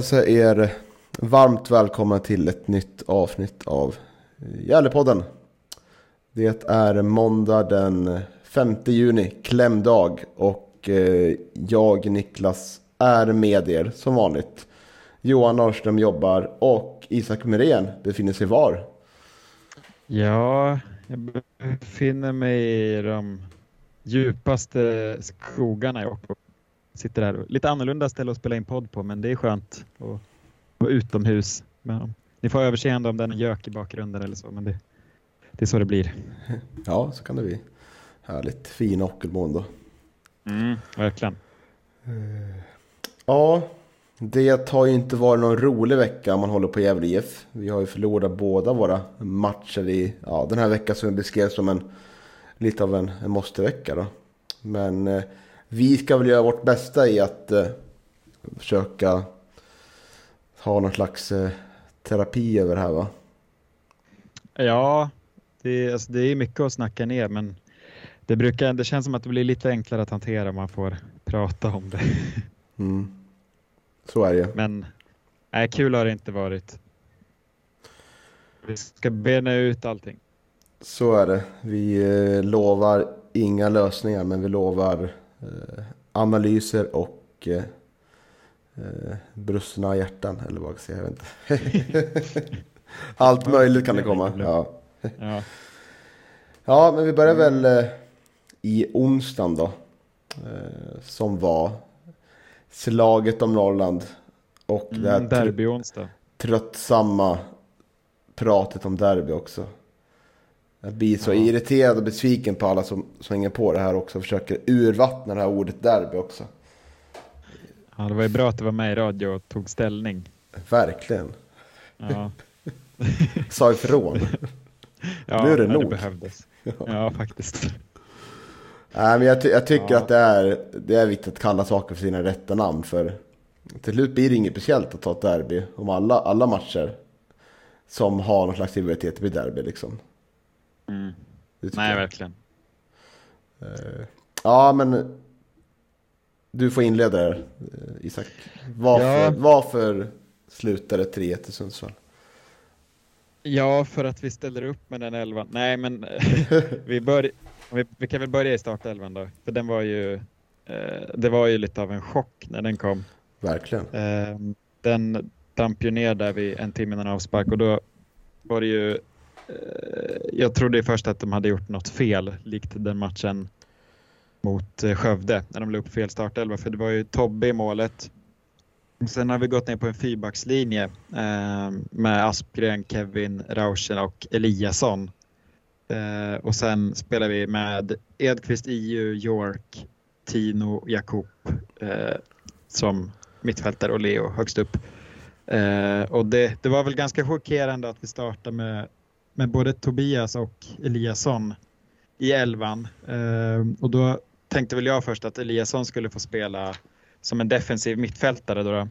Hälsa er varmt välkomna till ett nytt avsnitt av Gävlepodden. Det är måndag den 5 juni, klämdag. Och eh, jag, Niklas, är med er som vanligt. Johan Norrström jobbar och Isak Myrén befinner sig var? Ja, jag befinner mig i de djupaste skogarna i Jokkmokk sitter här. Lite annorlunda ställe att spela in podd på, men det är skönt att vara utomhus med dem. Ni får överseende om den är gök i bakgrunden eller så, men det, det är så det blir. Ja, så kan det bli. Härligt. Fina Ockelmån då. Mm, verkligen. Ja, det har ju inte varit någon rolig vecka om man håller på Gävle IF. Vi har ju förlorat båda våra matcher i ja, den här veckan som vi beskrev som en lite av en, en måste-vecka. Då. Men eh, vi ska väl göra vårt bästa i att eh, försöka ha någon slags eh, terapi över det här va? Ja, det, alltså, det är mycket att snacka ner, men det, brukar, det känns som att det blir lite enklare att hantera om man får prata om det. Mm. Så är det Men nej, kul har det inte varit. Vi ska bena ut allting. Så är det. Vi eh, lovar inga lösningar men vi lovar analyser och eh, eh, brustna hjärtan eller vad jag ska säga. Jag vet inte. Allt möjligt kan det komma. Ja. Ja. ja, men vi börjar väl eh, i onsdagen då. Eh, som var slaget om Norrland. Och det här Mm, derby onsdag. tröttsamma pratet om derby också. Jag blir så Ja. irriterad och besviken på alla som, som hänger på det här också och försöker urvattna det här ordet derby också. Ja, det var ju bra att du var med i radio och tog ställning. Verkligen. Ja, Sa ifrån. ja Nu är det nog. behövdes. Ja, faktiskt. Nej, men jag, ty- jag tycker Ja. att det är, det är viktigt att kalla saker för sina rätta namn. För till slut blir det inget speciellt att ta ett derby om alla, alla matcher som har någon slags rivalitet blir derby liksom. Mm. Nej, jag. verkligen. Eh, Ja, men du får inleda där, eh, Isak. Varför, Ja. varför slutade 3-1 till Sundsvall? Ja, för att vi ställer upp med den elvan. Nej, men vi, bör, vi, vi kan väl börja i startelvan då. För den var ju, eh, det var ju lite av en chock när den kom. Verkligen. Eh, den damp ju ner där vid en timme innan avspark och då var det ju, Eh, jag trodde först att de hade gjort något fel, likt den matchen mot eh, Skövde när de la upp fel startelva, för det var ju Tobbe i målet. Sen har vi gått ner på en fyrbackslinje eh, med Aspgren, Kevin, Rauschen och Eliasson. Eh, och sen spelar vi med Edqvist, IU, York, Tino, Jakob eh, som mittfältare och Leo högst upp. Eh, och det, det var väl ganska chockerande att vi startade med, med både Tobias och Eliasson i elvan. Eh, och då tänkte väl jag först att Eliasson skulle få spela som en defensiv mittfältare. Då, då.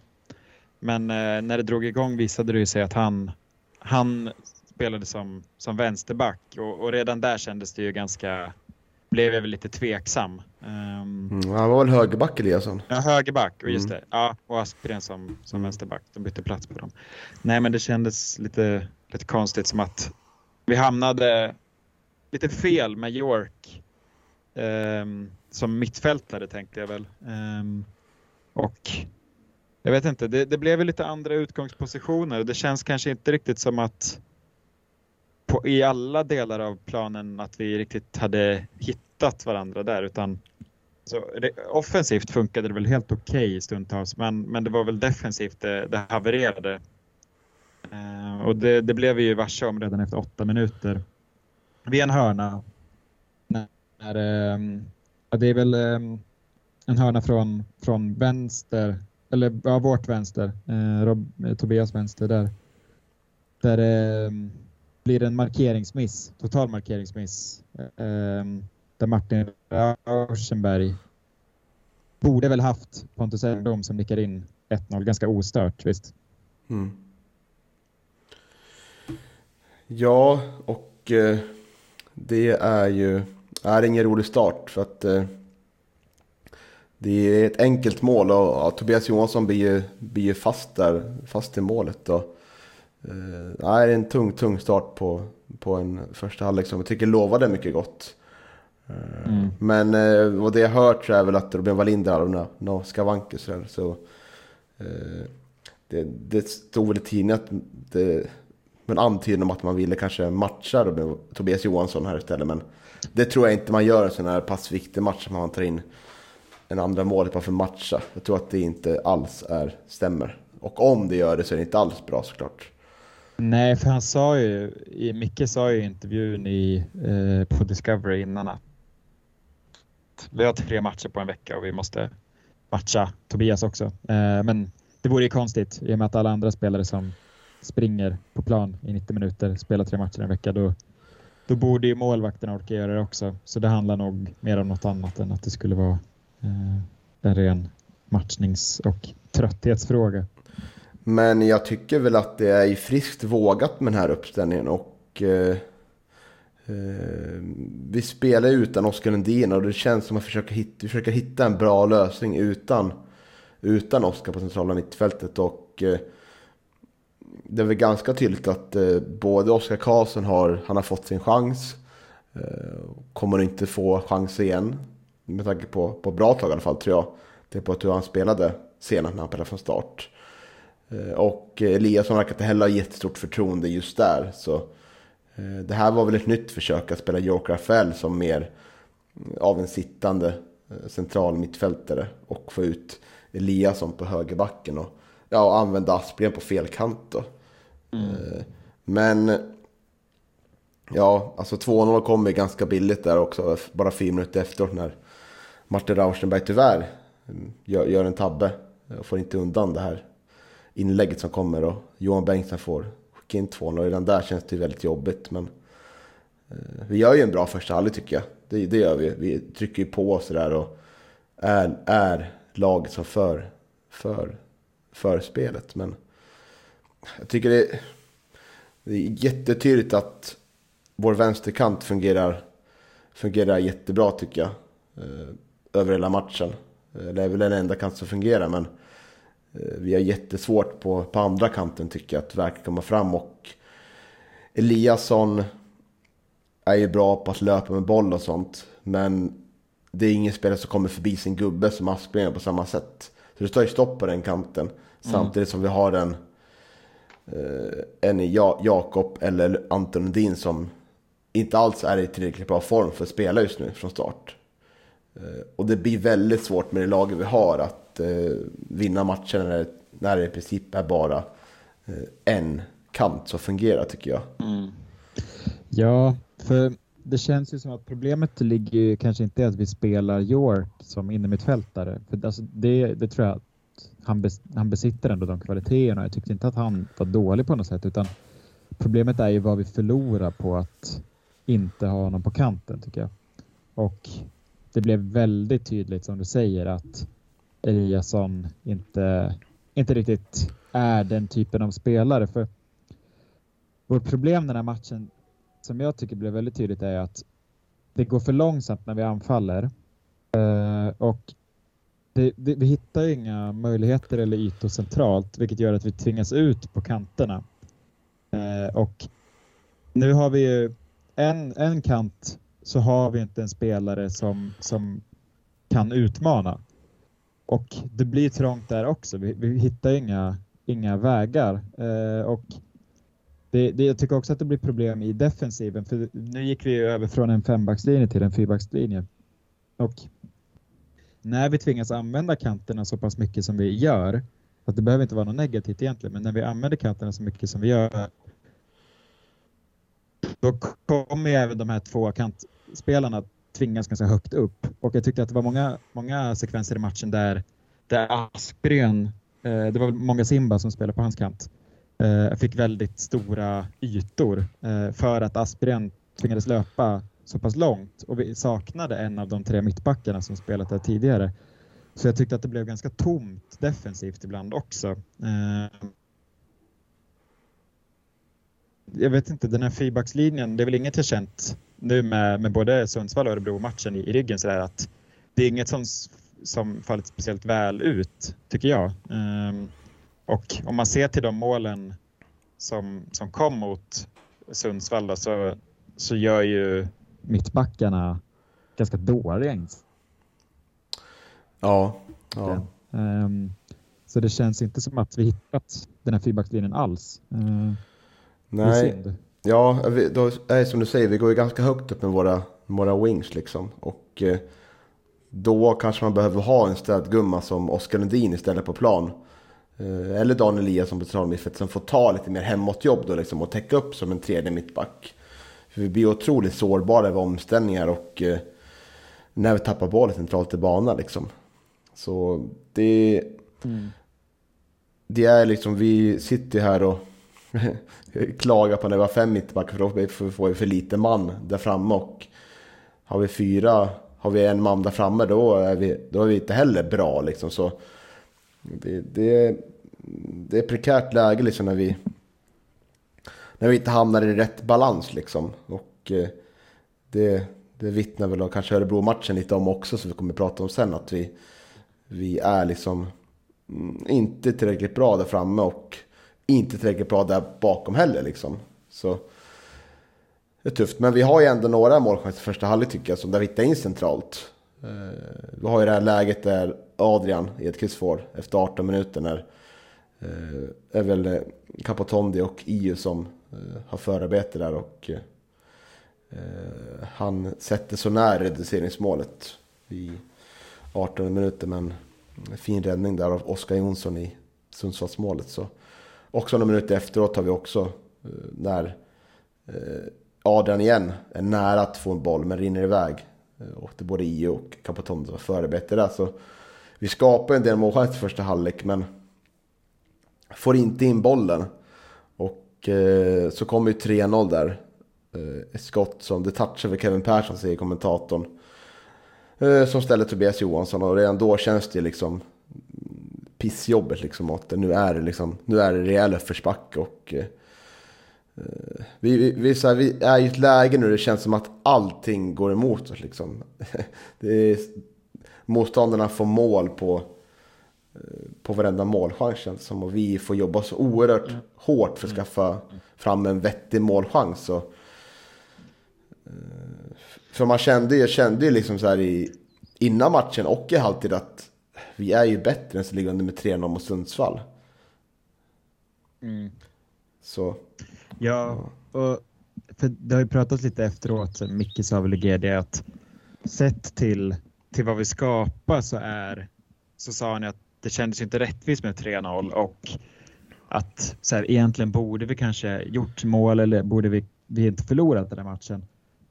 Men eh, när det drog igång visade det sig att han, han spelade som, som vänsterback och, och redan där kändes det ju ganska, blev jag väl lite tveksam. Ehm, Mm, han var väl högerback Eliasson? Ja, högerback, och just Mm. det. Ja, och Aspgren som, som vänsterback. De bytte plats på dem. Nej, men det kändes lite, lite konstigt som att vi hamnade lite fel med York um, som mittfältare tänkte jag väl. Um, och jag vet inte, det, det blev lite andra utgångspositioner. Det känns kanske inte riktigt som att på, i alla delar av planen att vi riktigt hade hittat varandra där utan så, det, offensivt funkade det väl helt okej stundtals men, men det var väl defensivt det, det havererade. Eh, och det, det, blev vi ju varse om redan efter åtta minuter. Vid en hörna. När, ehm, det är väl ehm, en hörna från, från vänster, eller ja, vårt vänster, eh, Rob, eh, Tobias vänster där. Där det blir en markeringsmiss, total markeringsmiss. Där Martin Rauschenberg borde väl haft Pontus Engblom som nickar in 1-0 ganska ostört, visst? Mm. Ja, och eh, det är ju är ingen rolig start för att eh, det är ett enkelt mål och ja, Tobias Johansson blir ju, blir fast där, fast i målet. Och, eh, det är en tung, tung start på, på en första halvlek som jag tycker lovade mycket gott. Mm. Men eh, vad det jag hört så är väl att Robin Wallinder hade några no skavanker så, så eh, det, det stod väl i tidningen att det, men antydan om att man ville kanske matcha Robin, Tobias Johansson här istället. Men det tror jag inte man gör en sån här pass viktig match som man tar in en andra målet bara för att matcha. Jag tror att det inte alls är, stämmer. Och om det gör det så är det inte alls bra såklart. Nej, för han sa ju, Micke sa ju i intervjun i, eh, på Discovery innan att vi har tre matcher på en vecka och vi måste matcha Tobias också. Eh, men det vore ju konstigt i och med att alla andra spelare som springer på plan i 90 minuter, spelar tre matcher en vecka, då, då borde ju målvakterna orka göra det också. Så det handlar nog mer om något annat än att det skulle vara eh, en ren matchnings och trötthetsfråga. Men jag tycker väl att det är friskt vågat med den här uppställningen och eh, eh, vi spelar utan Oskar Lundin och det känns som att vi försöker hitta, vi försöker hitta en bra lösning utan, utan Oskar på centrala mittfältet och eh, det är väl ganska tydligt att eh, både Oskar Karlsson har, han har fått sin chans. Eh, kommer inte få chans igen. Med tanke på, på bra tag i alla fall tror jag. Det är på hur han spelade senast när han spelade från start. Eh, och Eliasson verkar inte heller ha jättestort förtroende just där. Så eh, det här var väl ett nytt försök att spela Joker FL som mer mm, av en sittande eh, central mittfältare. Och få ut Eliasson på högerbacken. Och, ja, och använda Aspgren på fel kant då. Mm. Men ja, alltså 2-0 kommer ganska billigt där också. Bara fyra minuter efteråt när Martin Rauschenberg tyvärr gör, gör en tabbe. Och får inte undan det här inlägget som kommer. Och Johan Bengtsson får skicka in 2-0. Redan där känns det väldigt jobbigt. Men eh, vi gör ju en bra första halvlek tycker jag. Det, det gör vi. Vi trycker ju på oss där och är, är laget som för, för, för spelet. Men jag tycker det, det är jättetydligt att vår vänsterkant fungerar, fungerar jättebra tycker jag. Eh, över hela matchen. Eh, det är väl den enda kant som fungerar men eh, vi har jättesvårt på, på andra kanten tycker jag att verkligen komma fram och Eliasson är ju bra på att löpa med boll och sånt. Men det är ingen spelare som kommer förbi sin gubbe som Aspgren på samma sätt. Så det står ju stopp på den kanten. Mm. Samtidigt som vi har en eh, en Jakob eller Anton Lundin som inte alls är i tillräckligt bra form för att spela just nu från start. Eh, och det blir väldigt svårt med det laget vi har att eh, vinna matcher när det, när det i princip är bara eh, en kant som fungerar tycker jag. Mm. Ja, för det känns ju som att problemet ligger ju kanske inte i att vi spelar York som innermittfältare. För alltså det, det tror jag han, bes, han besitter ändå de kvaliteterna. Jag tyckte inte att han var dålig på något sätt utan problemet är ju vad vi förlorar på att inte ha honom på kanten tycker jag. Och det blev väldigt tydligt som du säger att Eliasson inte, inte riktigt är den typen av spelare. För vårt problem den här matchen som jag tycker blev väldigt tydligt är att det går för långsamt när vi anfaller. Eh, och det, det, vi hittar inga möjligheter eller ytor centralt, vilket gör att vi tvingas ut på kanterna. Eh, och nu har vi ju en, en kant så har vi inte en spelare som, som kan utmana. Och det blir trångt där också. Vi, vi hittar inga, inga vägar. Eh, och det, det, jag tycker också att det blir problem i defensiven. För nu gick vi över från en fembackslinje till en fyrbackslinje. Och när vi tvingas använda kanterna så pass mycket som vi gör, Att det behöver inte vara något negativt egentligen, men när vi använder kanterna så mycket som vi gör då kommer ju även de här två kantspelarna tvingas ganska högt upp. Och jag tyckte att det var många, många sekvenser i matchen där, där Aspgren, eh, det var många Simba som spelade på hans kant, Eh, fick väldigt stora ytor eh, för att Aspgren tvingades löpa så pass långt och vi saknade en av de tre mittbackarna som spelat där tidigare. Så jag tyckte att det blev ganska tomt defensivt ibland också. Eh, jag vet inte, den här fyrbackslinjen, det är väl inget jag känt nu med, med både Sundsvall och Örebro-matchen i, i ryggen sådär att det är inget som, som fallit speciellt väl ut, tycker jag. Um, och om man ser till de målen som, som kom mot Sundsvall då, så, så gör ju mittbackarna ganska dåliga Ja. ja. Um, så det känns inte som att vi hittat den här fyrbackslinjen alls. Uh, Nej. Ja, då, är som du säger, vi går ju ganska högt upp med våra, våra wings liksom. Och eh, då kanske man behöver ha en städgumma som Oskar Lundin istället på plan. Eh, eller Daniel Eliasson på centralmittfält som får ta lite mer hemåtjobb då liksom och täcka upp som en tredje mittback. För vi blir otroligt sårbara vid omställningar och eh, när vi tappar bollen centralt i banan liksom. Så det... Mm. Det är liksom, vi sitter här och klaga på när vi har fem mittbackar för då får vi för lite man där framme och har vi fyra, har vi en man där framme då är vi, då är vi inte heller bra liksom. Så det, det, det är prekärt läge liksom när vi, när vi inte hamnar i rätt balans liksom. Och eh, det, det vittnar väl kanske Örebro-matchen lite om också, som vi kommer att prata om sen. Att vi, vi är liksom mm, inte tillräckligt bra där framme och inte tillräckligt bra där bakom heller. Liksom. Så det är tufft. Men vi har ju ändå några målchanser i första halvlek tycker jag, som där vi hittar in centralt. Eh, vi har ju det här läget där Adrian Edqvist får efter 18 minuter när Det är väl eh, Capotondi och Iu som har förarbete där och han sätter så nära reduceringsmålet i 18 minuter men fin räddning där av Oskar Jonsson i Sundsvallsmålet. Så Också några minuter efteråt har vi också när Adrian igen är nära att få en boll men rinner iväg. Eh, och det både Io och Capotondo var före bättre där. Så vi skapar en del målchanser i första halvlek men får inte in bollen. Och eh, så kommer ju 3-0 där. Eh, ett skott som det touchar för Kevin Persson säger kommentatorn. Eh, som ställer Tobias Johansson och redan då känns det liksom pissjobbet liksom. Att nu är det liksom, nu är det rejäl uppförsbacke och eh, vi, vi, vi, så här, vi är i ett läge nu det känns som att allting går emot oss liksom. Det är, motståndarna får mål på, eh, på varenda målchans känns som. Och vi får jobba så oerhört mm. hårt för att skaffa fram en vettig målchans. Och, eh, för man kände ju kände liksom så här i, innan matchen och i halvtid att vi är ju bättre än att ligga under med 3-0 mot Sundsvall. Mm. Så. Ja, och för det har ju pratats lite efteråt, Micke sa väl i GD att sett till, till vad vi skapar så är, så sa han att det kändes inte rättvist med 3-0 och att så här, egentligen borde vi kanske gjort mål eller borde vi, vi inte förlorat den här matchen.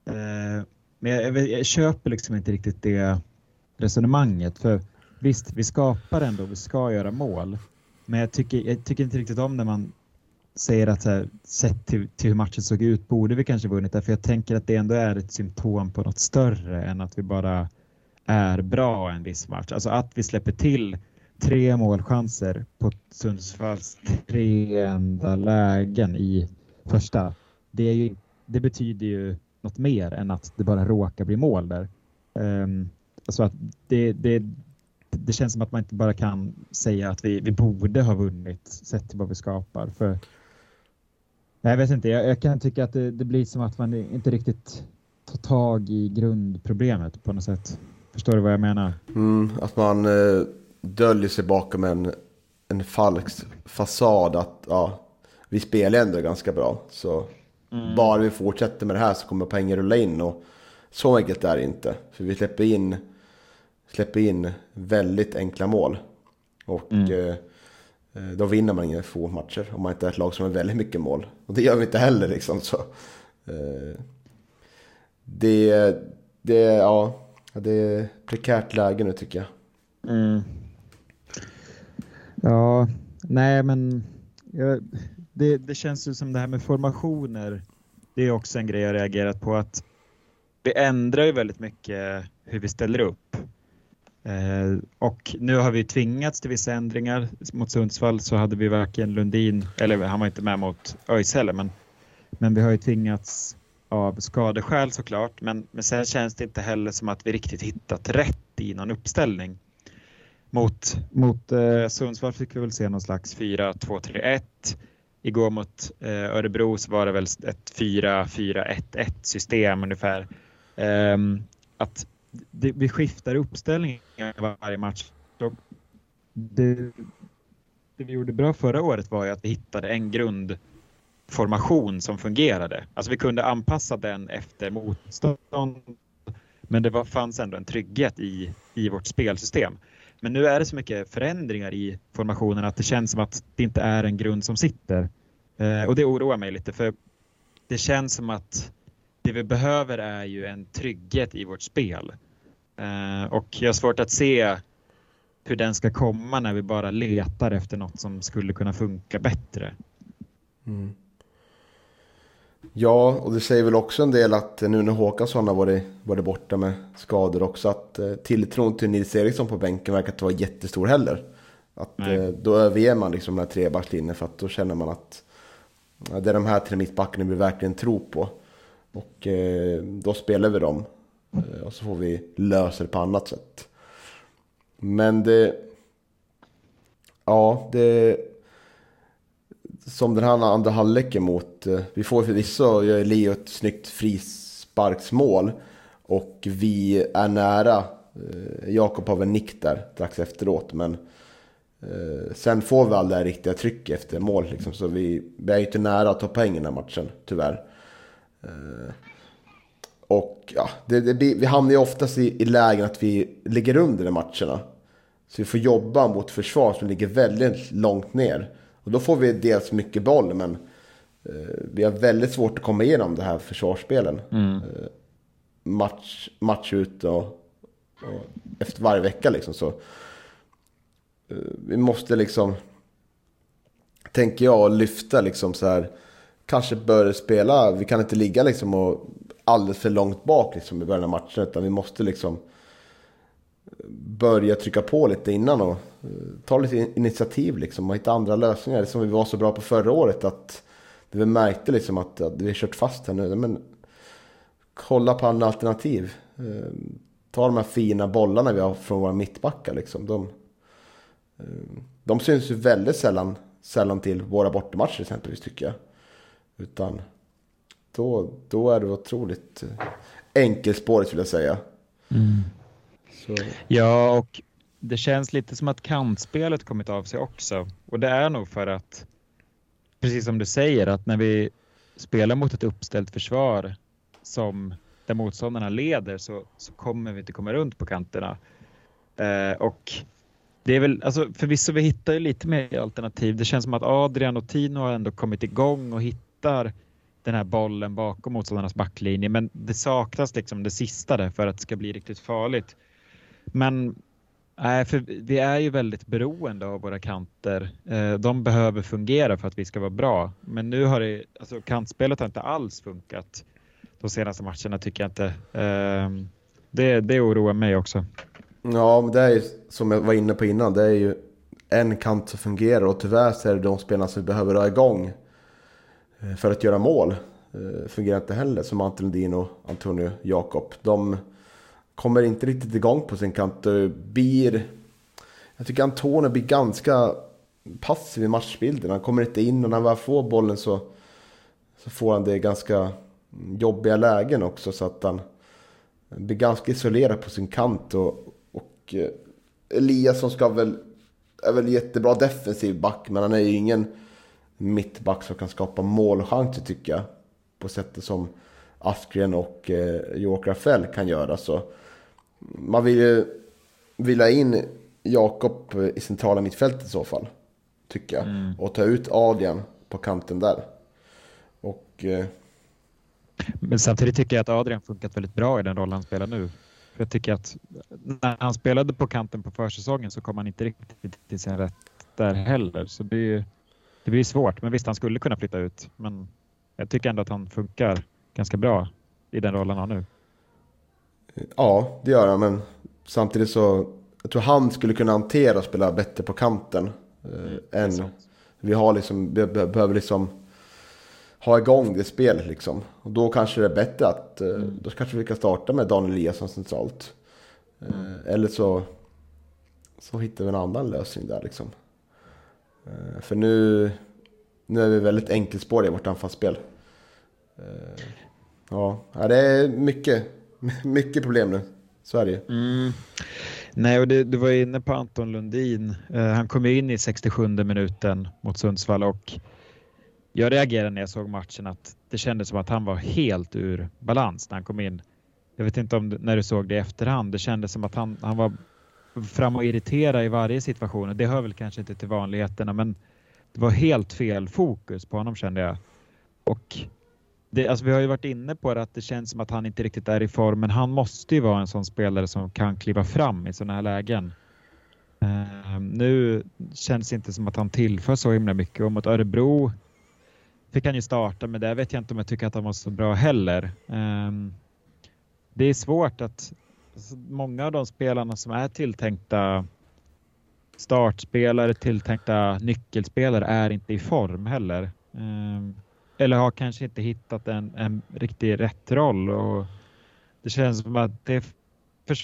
Eh, men jag, jag, jag, köper liksom inte riktigt det resonemanget för visst, vi skapar ändå, vi ska göra mål. Men jag tycker, jag tycker inte riktigt om när man säger att här, sett till, till hur matchen såg ut borde vi kanske vunnit därför jag tänker att det ändå är ett symptom på något större än att vi bara är bra en viss match. Alltså att vi släpper till tre målchanser på Sundsvalls tre enda lägen i första. Det, är ju, det betyder ju något mer än att det bara råkar bli mål där. Um, alltså att det, det, det känns som att man inte bara kan säga att vi, vi borde ha vunnit sett till vad vi skapar. För, jag vet inte, jag, jag kan tycka att det, det, blir som att man inte riktigt tar tag i grundproblemet på något sätt. Förstår du vad jag menar? Mm, att man eh, döljer sig bakom en, en falsk fasad att ja, vi spelar ändå ganska bra. Så mm. bara vi fortsätter med det här så kommer pengar rulla in. Och så enkelt är det inte. För vi släpper in släpper in väldigt enkla mål. Och mm. eh, Eh, då vinner man inga få matcher om man inte är ett lag som har väldigt mycket mål. Och det gör vi inte heller liksom. Så, eh, det, det, ja, det är prekärt läge nu tycker jag. Mm. Ja, nej men ja, det, det känns ju som det här med formationer. Det är också en grej jag reagerat på att vi ändrar ju väldigt mycket hur vi ställer upp. Eh, och nu har vi tvingats till vissa ändringar. Mot Sundsvall så hade vi varken Lundin, eller han var inte med mot ÖIS heller, men, men vi har ju tvingats av skadeskäl såklart. Men, men sen känns det inte heller som att vi riktigt hittat rätt i någon uppställning. Mot, mot eh, Sundsvall fick vi väl se någon slags 4-2-3-1. Igår mot eh, Örebro så var det väl ett 4-4-1-1 system ungefär. Eh, att det, vi skiftar uppställningar varje match. Det, det, vi gjorde bra förra året var ju att vi hittade en grundformation som fungerade. Alltså vi kunde anpassa den efter motstånd men det var, fanns ändå en trygghet i, i vårt spelsystem. Men nu är det så mycket förändringar i formationen att det känns som att det inte är en grund som sitter. Eh, och det oroar mig lite för det känns som att det vi behöver är ju en trygghet i vårt spel. Eh, och jag har svårt att se hur den ska komma när vi bara letar efter något som skulle kunna funka bättre. Mm. Ja, och det säger väl också en del att nu när Håkansson har varit, varit borta med skador också att eh, tilltron till Nils Eriksson på bänken verkar inte vara jättestor heller. Att eh, då överger man liksom den här trebackslinjen för att då känner man att ja, det är de här tre mittbackarna vi verkligen tror på. Och eh, då spelar vi dem. Eh, och så får vi lösa det på annat sätt. Men det... Ja, det... Som den här andra halvleken mot... Eh, vi får förvisso, gör Leo ett snyggt frisparksmål. Och vi är nära. Eh, Jakob har väl nick där strax efteråt. Men eh, sen får vi aldrig det riktiga tryck efter mål. Liksom, så vi, vi är ju inte nära att ta poäng i den här matchen, tyvärr. Och ja, det, det, vi hamnar ju oftast i, i lägen att vi ligger under i matcherna. Så vi får jobba mot försvar som ligger väldigt långt ner. Och då får vi dels mycket boll, men eh, vi har väldigt svårt att komma igenom det här försvarsspelen. Mm. Eh, match, match ut och, och, efter varje vecka liksom så. Eh, vi måste liksom, tänker jag, lyfta liksom så här. Kanske bör spela, vi kan inte ligga liksom och alldeles för långt bak liksom, i början av matchen. Utan vi måste liksom börja trycka på lite innan och eh, ta lite initiativ liksom, och hitta andra lösningar. Det som vi var så bra på förra året. att Vi märkte liksom att, att vi har kört fast här nu. Men kolla på andra alternativ. Eh, ta de här fina bollarna vi har från våra mittbackar. Liksom. De, eh, de syns ju väldigt sällan, sällan till våra bortamatcher exempelvis tycker jag. Utan då, då är det otroligt eh, enkelspårigt vill jag säga. Mm. Ja, och det känns lite som att kantspelet kommit av sig också. Och det är nog för att, precis som du säger, att när vi spelar mot ett uppställt försvar som där motståndarna leder så, så kommer vi inte komma runt på kanterna. Eh, och det är väl, alltså förvisso vi hittar ju lite mer alternativ. Det känns som att Adrian och Tino har ändå kommit igång och hittar den här bollen bakom motståndarnas backlinje. Men det saknas liksom det sista där för att det ska bli riktigt farligt. Men Nej, för vi är ju väldigt beroende av våra kanter. Eh, de behöver fungera för att vi ska vara bra. Men nu har det, alltså kantspelet har inte alls funkat de senaste matcherna tycker jag inte. Ehm, det, det oroar mig också. Ja, men det är ju som jag var inne på innan. Det är ju en kant som fungerar och tyvärr så är det de spelarna som vi behöver ha igång Eh, för att göra mål. Eh, fungerar inte heller som Anton Lundin och Antonio Jakob. De kommer inte riktigt igång på sin kant. Eh, blir, jag tycker Antonio blir ganska passiv i matchbilden. Han kommer inte in och när han väl får bollen så, så får han det i ganska jobbiga lägen också. Så att han blir ganska isolerad på sin kant. Och, och Eliasson ska väl, är väl jättebra defensiv back men han är ju ingen mittback som kan skapa målchanser tycker jag. På sättet som Askren och eh, Joakim Rafael kan göra. Så man vill ju vill ha in Jakob i centrala mittfältet i så fall. tycker jag. Mm. Och ta ut Adrian på kanten där. Och... Eh... Men samtidigt tycker jag att Adrian funkat väldigt bra i den roll han spelar nu. Jag tycker att när han spelade på kanten på försäsongen så kom han inte riktigt till sin rätt där heller. Så det, är, det blir svårt. Men visst, han skulle kunna flytta ut. Men jag tycker ändå att han funkar ganska bra i den rollen han har nu. Ja, det gör han. Men samtidigt så jag tror han skulle kunna hantera och spela bättre på kanten. Eh, än vi har liksom, be, behöver liksom ha igång det spelet liksom. Och då kanske det är bättre att, eh, mm. då kanske vi kan starta med Daniel Eliasson centralt. Mm. Eller så, så hittar vi en annan lösning där liksom. Eh, för nu, nu är vi väldigt enkelspåriga i vårt anfallsspel. Eh, ja, det är mycket, mycket problem nu. Så är det ju. Mm. Nej, och det, du var inne på Anton Lundin. Uh, han kom in i 67 minuten mot Sundsvall och jag reagerade när jag såg matchen att det kändes som att han var helt ur balans när han kom in. Jag vet inte om när du såg det i efterhand. Det kändes som att han, han var fram och irritera i varje situation. Det hör väl kanske inte till vanligheterna, men det var helt fel fokus på honom kände jag. Och det, alltså vi har ju varit inne på det att det känns som att han inte riktigt är i form, men han måste ju vara en sån spelare som kan kliva fram i sådana här lägen. Uh, nu känns det inte som att han tillför så himla mycket och mot Örebro fick han ju starta, men där vet jag inte om jag tycker att han var så bra heller. Uh, det är svårt att alltså, många av de spelarna som är tilltänkta startspelare, tilltänkta nyckelspelare är inte i form heller. Uh, eller har kanske inte hittat en, en riktig rätt roll och det känns som att det är för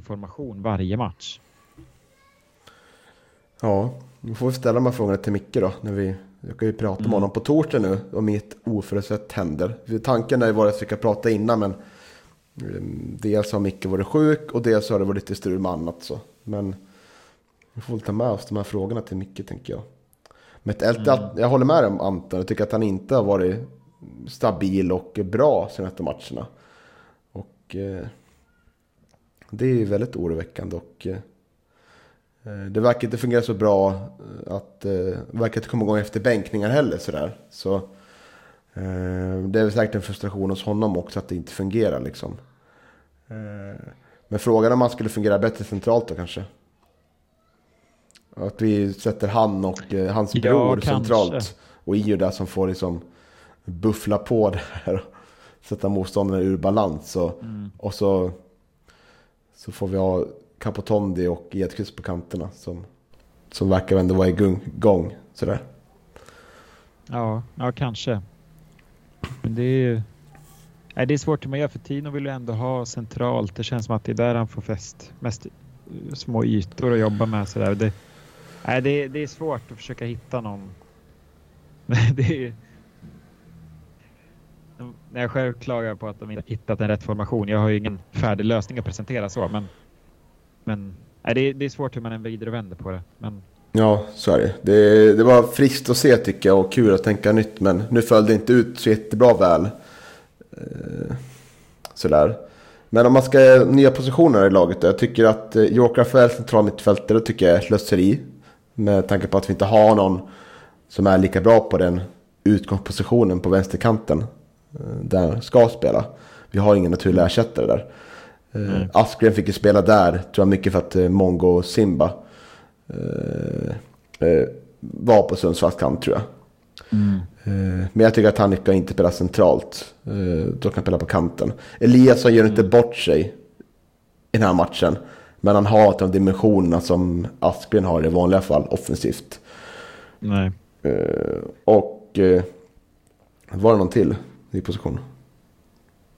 formation varje match. Ja, vi får ställa de här frågorna till Micke då. När vi, jag kan ju prata mm. med honom på torsdag nu om mitt oförutsett händer. Tanken är ju varit att vi ska prata innan men dels har Micke varit sjuk och dels har det varit lite strul med annat så. Men vi får väl ta med oss de här frågorna till Micke tänker jag. Men mm. jag håller med om Anton. Jag tycker att han inte har varit stabil och bra senaste matcherna. Och eh, det är ju väldigt oroväckande. Och, eh, det verkar inte fungera så bra att eh, verkar inte komma igång efter bänkningar heller. Sådär. Så, eh, det är väl säkert en frustration hos honom också att det inte fungerar. Liksom. Eh, men frågan om han skulle fungera bättre centralt då kanske. Att vi sätter han och eh, hans ja, bror kanske. centralt. Och Io där som får liksom buffla på det här. Sätta motståndaren ur balans. Och, mm. och så, så får vi ha Capotondi och Edqvist på kanterna. Som, som verkar ändå vara igång. Sådär. Ja, ja kanske. Men det är ju... Nej, det är svårt hur man gör för Tino vill ju ändå ha centralt. Det känns som att det är där han får fest. mest eh, små ytor att jobba med. Sådär. Det, Nej, det, det är svårt att försöka hitta någon. det är, när jag själv klagar på att de inte hittat en rätt formation. Jag har ju ingen färdig lösning att presentera så, men, men nej, det, är, det är svårt hur man än vrider och vänder på det. Men... Ja, så är det. det. Det var friskt att se tycker jag och kul att tänka nytt, men nu föll det inte ut så jättebra väl. Eh, sådär. Men om man ska nya positioner i laget då. Jag tycker att eh, Joker Rafael central mittfältare tycker jag är slöseri. Med tanke på att vi inte har någon som är lika bra på den utgångspositionen på vänsterkanten. Eh, där ska spela. Vi har ingen naturlig ersättare där. Mm. Askren fick ju spela där, tror jag mycket för att Mongo och Simba var på Sundsvalls kant tror jag. Mm. Men jag tycker att han ska inte spela centralt. Då kan han spela på kanten. Eliasson gör inte mm. bort sig i den här matchen. Men han har de dimensionerna som Aspgren har i vanliga fall offensivt. Nej. Och var det någon till i position?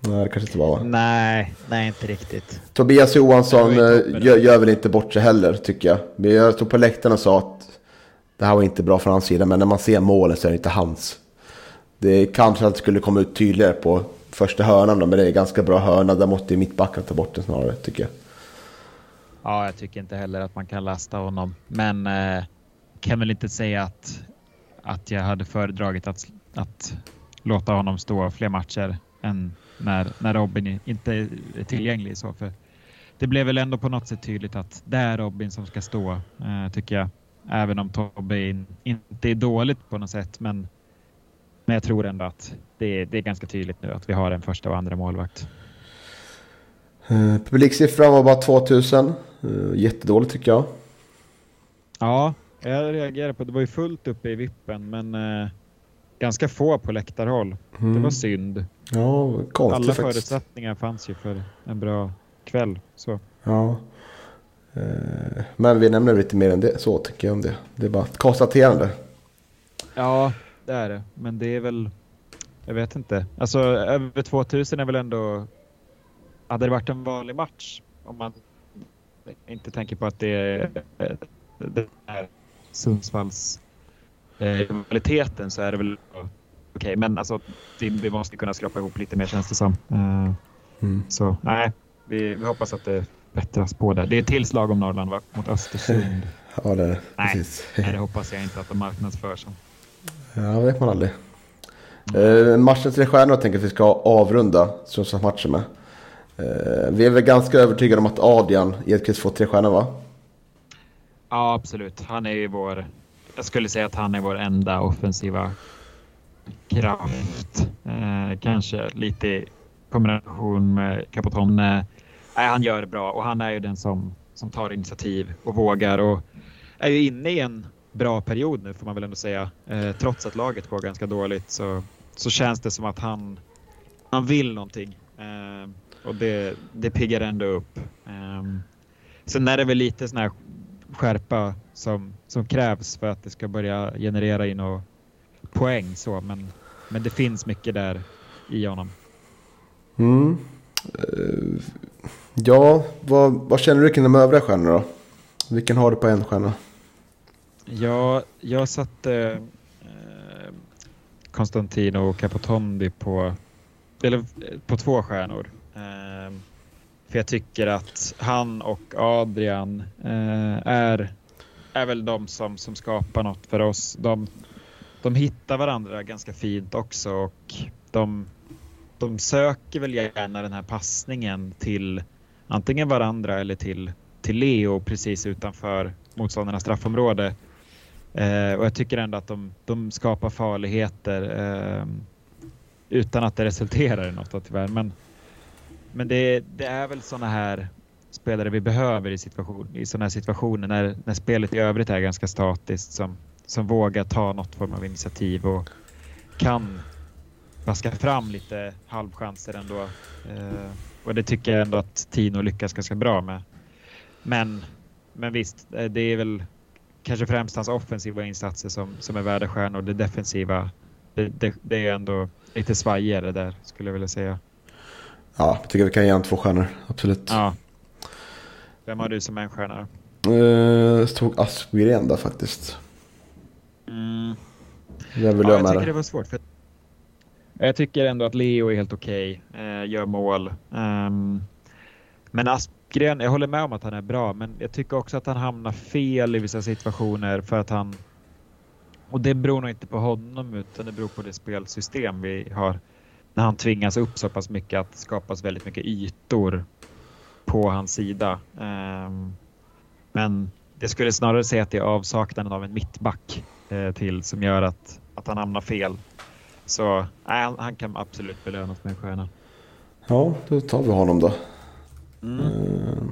Nej, det kanske inte var Nej, nej inte riktigt. Tobias Johansson uh, gör, gör, väl inte bort sig heller tycker jag. Men jag stod på läktaren och sa att det här var inte bra från hans sida. Men när man ser målet så är det inte hans. Det kanske att det skulle komma ut tydligare på första hörnan då, men det är ganska bra hörna. Där måste ju mittbacken ta bort den snarare tycker jag. Ja, jag tycker inte heller att man kan lasta honom, men eh, kan väl inte säga att, att jag hade föredragit att, att låta honom stå fler matcher än när, när Robin inte är tillgänglig. Så för det blev väl ändå på något sätt tydligt att det är Robin som ska stå, eh, tycker jag. Även om Tobbe in, inte är dåligt på något sätt, men, men jag tror ändå att det är, det är ganska tydligt nu att vi har en första och andra målvakt. Eh, publiksiffran var bara 2000. Eh, jättedåligt tycker jag. Ja, jag reagerade på det. var ju fullt uppe i vippen, men eh, ganska få på läktarhåll. Mm. Det var synd. Ja, konstigt Alla faktiskt. förutsättningar fanns ju för en bra kväll. Så. Ja. Eh, Men vi nämner lite mer än det, så tycker jag om det. Det är bara ett konstaterande. Ja, det är det. Men det är väl... Jag vet inte. Alltså över 2000 är väl ändå... Hade det varit en vanlig match, om man inte tänker på att det är den här Sundsvalls eh, rivaliteten så är det väl okej. Men alltså vi, måste kunna skrapa ihop lite mer känns det som. Eh, Mm. Så nej, vi, vi hoppas att det bättras på det. Det är tillslag om Norrland va? Mot Östersund. Ja, det är det. Nej. Precis. nej, det hoppas jag inte att de marknadsför som. Ja, vet man aldrig. Eh, matchen tre stjärnor tänker jag att vi ska avrunda Sundsvallsmatchen med. Eh, vi är väl ganska övertygade om att Adrian Edqvist får tre stjärnor va? Ja, absolut. Han är ju vår... Jag skulle säga att han är vår enda offensiva kraft. Eh, kanske lite i kombination med Capoton. Eh, han gör det bra och han är ju den som, som tar initiativ och vågar och är ju inne i en bra period nu får man väl ändå säga. Eh, trots att laget går ganska dåligt så, så känns det som att han, han vill någonting. Eh, och det, det piggar ändå upp. Eh, sen är det väl lite sån här skärpa som, som krävs för att det ska börja generera in och poäng så men, men det finns mycket där i honom. Mm. Eh, ja, vad, vad känner du kring de övriga stjärnorna då? Vilken har du på en stjärna? Ja, jag satte eh, Constantino Capotondi på, eller, eh, på två stjärnor. Eh, för jag tycker att han och Adrian eh, är, är väl de som, som skapar något för oss. De, de hittar varandra ganska fint också och de, de söker väl gärna den här passningen till antingen varandra eller till, till Leo precis utanför motståndarnas straffområde. Eh, och jag tycker ändå att de, de skapar farligheter eh, utan att det resulterar i något tyvärr. Men, men det, det är väl sådana här spelare vi behöver i, situation, i sådana här situationer när, när spelet i övrigt är ganska statiskt som, som vågar ta något form av initiativ och kan vaska fram lite halvchanser ändå. Eh, och det tycker jag ändå att Tino lyckas ganska bra med. Men, men visst, eh, det är väl kanske främst hans offensiva insatser som, som är värda stjärnor. Det defensiva, det, det, det är ändå lite svajigare där skulle jag vilja säga. Ja, jag tycker vi kan ge honom två stjärnor, absolut. Ja. Vem har du som en stjärna? Eh, stod Aspgren där faktiskt. Mm. Vem vill Ja, jag jag med tycker det? var svårt. För jag tycker ändå att Leo är helt okej, eh, gör mål. Ehm, men Aspgren, jag håller med om att han är bra, men jag tycker också att han hamnar fel i vissa situationer för att han... Och det beror nog inte på honom utan det beror på det spelsystem vi har. När han tvingas upp så pass mycket att det skapas väldigt mycket ytor på hans sida. Ehm, men jag skulle snarare säga att det är avsaknaden av en mittback eh, till som gör att, att han hamnar fel. Så nej, han, han kan absolut belönas med en stjärna. Ja, då tar vi honom då. Mm. Eh,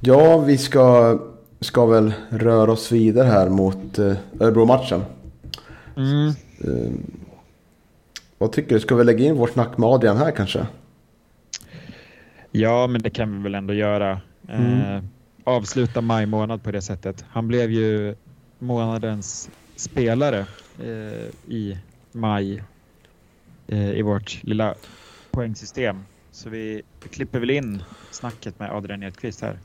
Ja, vi ska, ska väl röra oss vidare här mot eh, Örebro-matchen. Mm. Vad tycker du? Ska vi lägga in vårt snack med Adrian här kanske? Ja, men det kan vi väl ändå göra. Eh, avsluta maj månad på det sättet. Han blev ju månadens spelare eh, i maj eh, i vårt lilla poängsystem. Så vi, klipper väl in snacket med Adrian Edqvist här.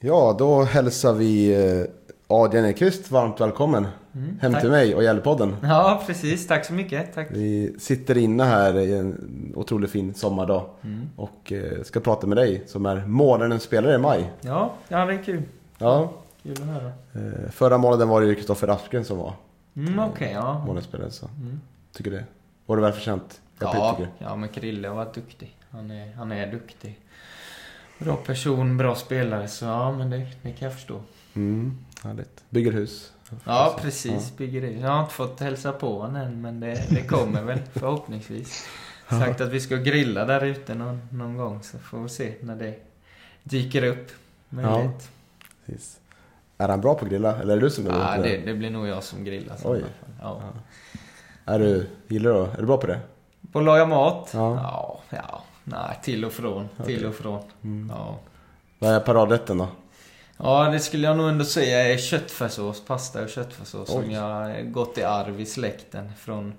Ja, då hälsar vi eh, Adrian Ekqvist varmt välkommen Mm, hem tack. till mig och Gällepodden. Ja, precis. Tack så mycket. Tack. Vi sitter inne här i en otroligt fin sommardag Mm. och eh, ska prata med dig som är månadens spelare i maj. Ja, ja, det är kul. Ja, Kul att höra. eh, förra månaden var det ju Kristoffer Aspgren som var Mm, Okej, ja. månadens spelare. Så. Mm. Tycker det. Var det välförtjänt? Jag Ja, ja, men Krille var duktig. Han är, han är duktig. Bra person, bra spelare. Så ja, men det, det kan jag förstå. Mm, härligt. Bygger hus. Ja, precis. Bygger det. Jag har inte fått hälsa på honom än, men det, det kommer väl förhoppningsvis. Sagt att vi ska grilla där ute någon, någon gång, så får vi se när det dyker upp. Möjligt. Precis. Är han bra på att grilla? Eller är det du som är bra Ja, på det, det blir nog jag som grillar. Oj. fall. Ja. Är du, gillar du Är du bra på det? På att laga mat? Ja. Ja, ja. Nej, till och från. Till och från. Mm. Ja. Vad är paradrätten då? Ja, det skulle jag nog ändå säga är köttfärssås, pasta och köttfärssås som jag gått i arv i släkten från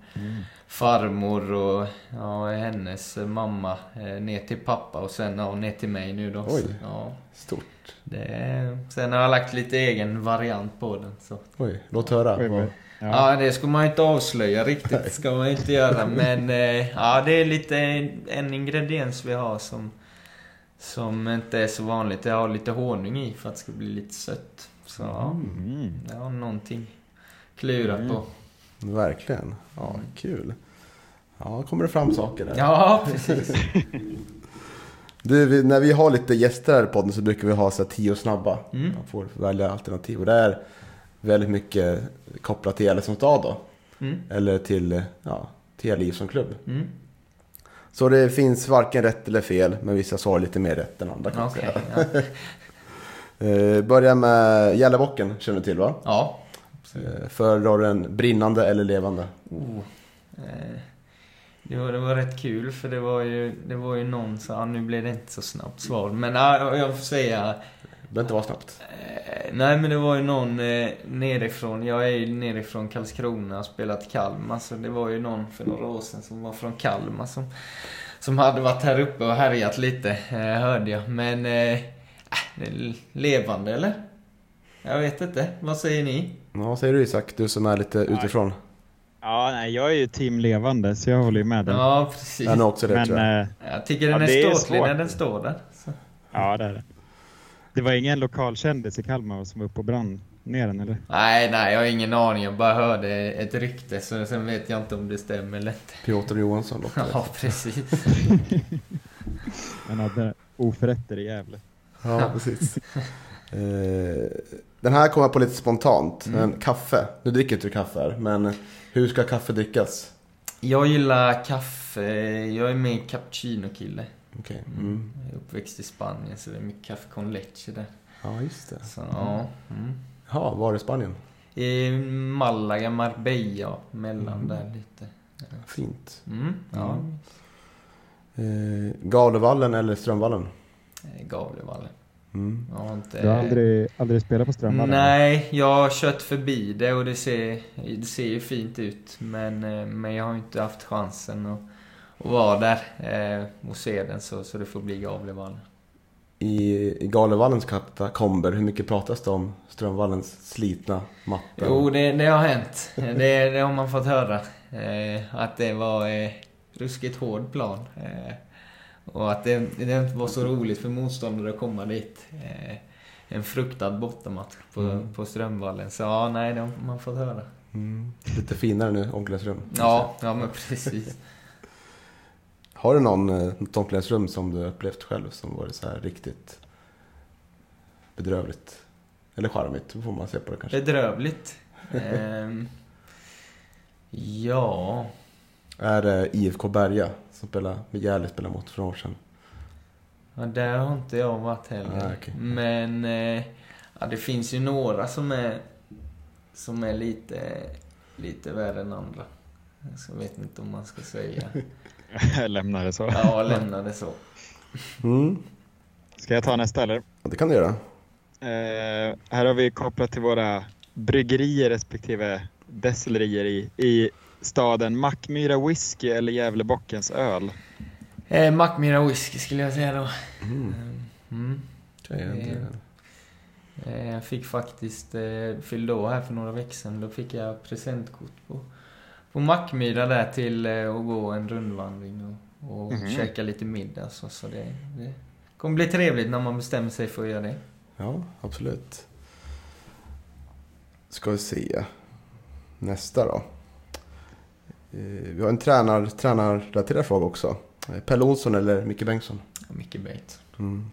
farmor och ja, hennes mamma eh, ner till pappa och sen ja, ner till mig nu då. Oj. Så, ja, Stort. det sen har jag lagt lite egen variant på den. Så. Oj, låt höra. Oj, oj. Ja. det ska man inte avslöja riktigt. ska man inte göra. Men eh, ja, det är lite en ingrediens vi har som, som inte är så vanligt. Jag har lite honung i för att det ska bli lite sött. Så ja, Mm. jag har någonting klurat Mm. på. Verkligen. Ja, kul. Ja, kommer det fram saker där. Ja, precis. Du, vi, när vi har lite gäster här i podden så brukar vi ha så tio snabba. Mm. Man får välja alternativ. Och det är väldigt mycket kopplat till Gävle som stad då. Mm. Eller till, ja, till Liv som klubb. Mm. Så det finns varken rätt eller fel, men vissa svarar lite mer rätt än andra kan säga. ja. Eh, börja med Gällebocken, känner du till va? ja. Eh, Föredrar du en brinnande eller levande? Oh. Eh, det, var, det var rätt kul för det var ju, det var ju någon som, ja, nu blev det inte så snabbt svar. Men ja, jag får säga Det behöver inte vara snabbt. Eh, nej men det var ju någon eh, nerifrån, jag är ju nerifrån Karlskrona och spelat i Kalmar så det var ju någon för några år sedan som var från Kalmar som, som hade varit här uppe och härjat lite, eh, hörde jag. Men, eh, äh, det är levande eller? Jag vet inte, vad säger ni? Ja, vad säger du Isak? Du som är lite utifrån. Ja, nej, jag är ju team levande så jag håller ju med den. Ja, precis. Nog också det Men tror jag. eh, Jag tycker den Ja, är ståtlig när den står där. Så. ja, det är det. Det var ingen lokalkändis i Kalmar som var uppe och brann ner den eller? Nej, nej, jag har ingen aning. Jag bara hörde ett rykte så sen vet jag inte om det stämmer eller inte. Piotr Johansson låter det. Ja, precis. Han hade oförrätter i Gävle. Ja, precis. Eh, Den här kommer på lite spontant. Men kaffe. Nu dricker inte du kaffe här. Men hur ska kaffe drickas? Jag gillar kaffe. Jag är mer cappuccino-kille. Okej. Mm. Jag är uppväxt i Spanien så det är mycket kaffe con leche där. Ja, just det. Så, ja. Mm. Ja, var är Spanien? I Malaga, Marbella, mellan där lite. Fint. Mm, ja. Eh, Gavlevallen eller Strömvallen? Mm. Gavlevallen. Mm. Jag har inte... Du har aldrig, aldrig spelat på Strömvallen? Nej, jag har kört förbi det och det ser, det ser ju fint ut. Men, eh, men jag har inte haft chansen att, att vara där eh, och se den så, så det får bli Gavlevallen. I, I Galevallens katakomber, hur mycket pratas det om Strömvallens slitna matta? Jo, det, det har hänt. Det, det har man fått höra. Eh, att det var eh, ruskigt hård plan. Eh, och att det, det inte var så roligt för motståndare att komma dit. Eh, en fruktad bortamatch på, Mm. på Strömvallen. Så ja, nej, det har man fått höra. Mm. Lite finare nu, omklädningsrum. Ja, ja men precis. Har du någon, eh, som du upplevt själv som varit så här riktigt bedrövligt? Eller charmigt, får man se på det kanske. Bedrövligt. Ehm, ja... Är det IFK Berga som spelar, spelade mot för några år sedan? Ja, där har inte jag varit heller. Ah, okej. Men eh, ja, det finns ju några som är, som är lite, lite värre än andra. Så jag vet inte om man ska säga. Jag lämnar det så. Ja, lämna det så. Mm. Ska jag ta nästa eller? Ja, det kan du göra. Eh, här har vi kopplat till våra bryggerier respektive destillerier i, i staden Mackmyra Whisky eller Gävlebockens öl. Eh, Mackmyra whisky skulle jag säga då. Mm. Mm. Okej, det- Eh, Jag fick faktiskt, eh, fyllde år här för några veckor sedan, då fick jag presentkort på, på Mackmyra där till eh, att gå en rundvandring och, och Mhm. käka lite middag. Så, så det, det kommer bli trevligt när man bestämmer sig för att göra det. Ja, absolut. Ska vi se. Nästa då. Eh, Vi har en tränar, tränarrelaterad fråga också. Eh, Pelle Olsson eller Micke Bengtsson? Ja, Mycket bait. Mm.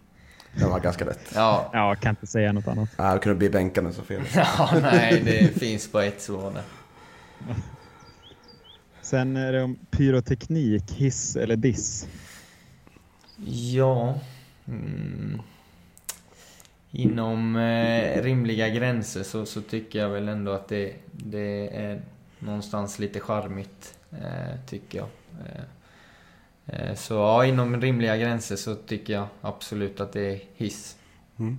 Den var ganska lätt. Ja. Ja, jag kan inte säga något annat. Nej, det kunde bli bänkande så fel. ja, nej, det finns bara ett svar där. Sen är det om pyroteknik, hiss eller diss. Ja. Mm. Inom eh, rimliga gränser så, så tycker jag väl ändå att det, det är någonstans lite charmigt, eh, tycker jag. Eh, eh, så ja, inom rimliga gränser så tycker jag absolut att det är hiss. Mm.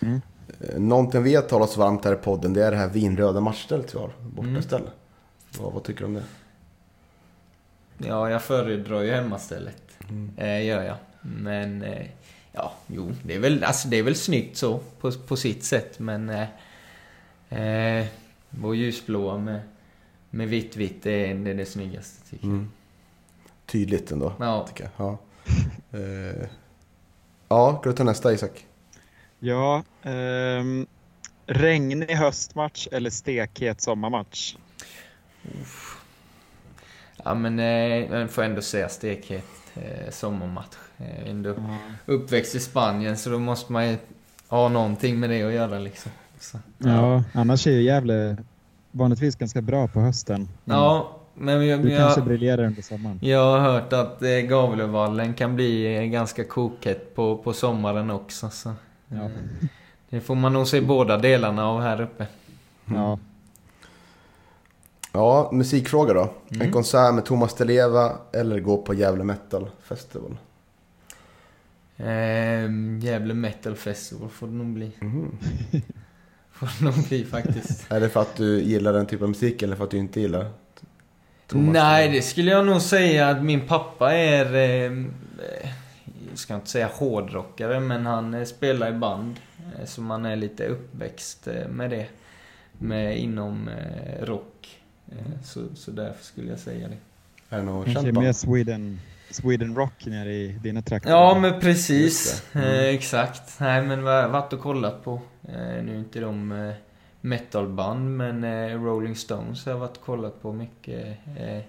Mm. Eh, Någonting vi har talat oss varmt här i podden, det är det här vinröda matchstället vi har. Bortaställ. Mm. Vad, vad tycker du om det? Ja, jag föredrar ju hemmastället. Mm. Eh, gör jag. Men, eh, ja, jo, det är väl, alltså, det är väl snyggt så, på, på sitt sätt, men... Eh, eh, vår ljusblåa med, med vitt, vitt, det är det, är det snyggaste, tycker Mm. Tydligt ändå, jag. Ja. tycker jag. Ja, eh, ja ska du ta nästa Isak? Ja, ehm, regnig höstmatch eller stekhet sommarmatch? Ja, men eh, jag får ändå säga stekhet eh, sommarmatch. Eh, ändå uppväxt i Spanien, så då måste man ju ha någonting med det att göra, liksom. Så, Ja, annars är ju Gävle vanligtvis ganska bra på hösten. Men Ja, men jag, Du kanske jag, briljerar under sommaren. jag har hört att eh, Gavlevallen kan bli eh, ganska kokhett på, på sommaren också. Så. Ja. eh, Det får man nog se båda delarna av här uppe. Ja. Ja, musikfråga då. En Mm. konsert med Thomas Di Leva eller gå på Gävle Metal Festival? Eh, Gävle Metal Festival får det nog bli. Mhm. Får det nog bli faktiskt. Är det för att du gillar den typen av musik eller för att du inte gillar Thomas Nej, Di det skulle jag nog säga att min pappa är... Eh, jag ska inte säga hårdrockare, men han eh, spelar i band. Eh, så man är lite uppväxt eh, med det. Med, inom rock. Eh, så, så därför skulle jag säga det. Är det något Kanske känt mer? Sweden, Sweden Rock nere i dina trakter. Ja, men precis. Det. Mm. Eh, exakt. Nej, men vad varit och kollat på. Eh, nu är inte de eh, metalband, men eh, Rolling Stones har jag varit och kollat på mycket. Eh,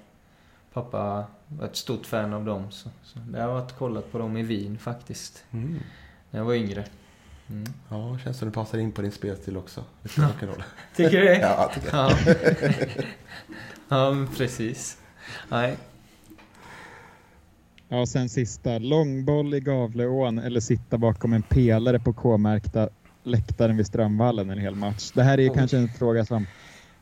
pappa var ett stort fan av dem, så, så jag har varit och kollat på dem i Wien faktiskt. Mm. När jag var yngre. Mm. Ja, känns som det passar in på din spelstil också. Lite rock'n'roll. Tycker du det? Ja, tycker jag. Ja, ja precis. Nej. Ja, och sen sista. Långboll i Gavleån eller sitta bakom en pelare på K-märkta läktaren vid Strömvallen en hel match. Det här är ju Oj. kanske en fråga som...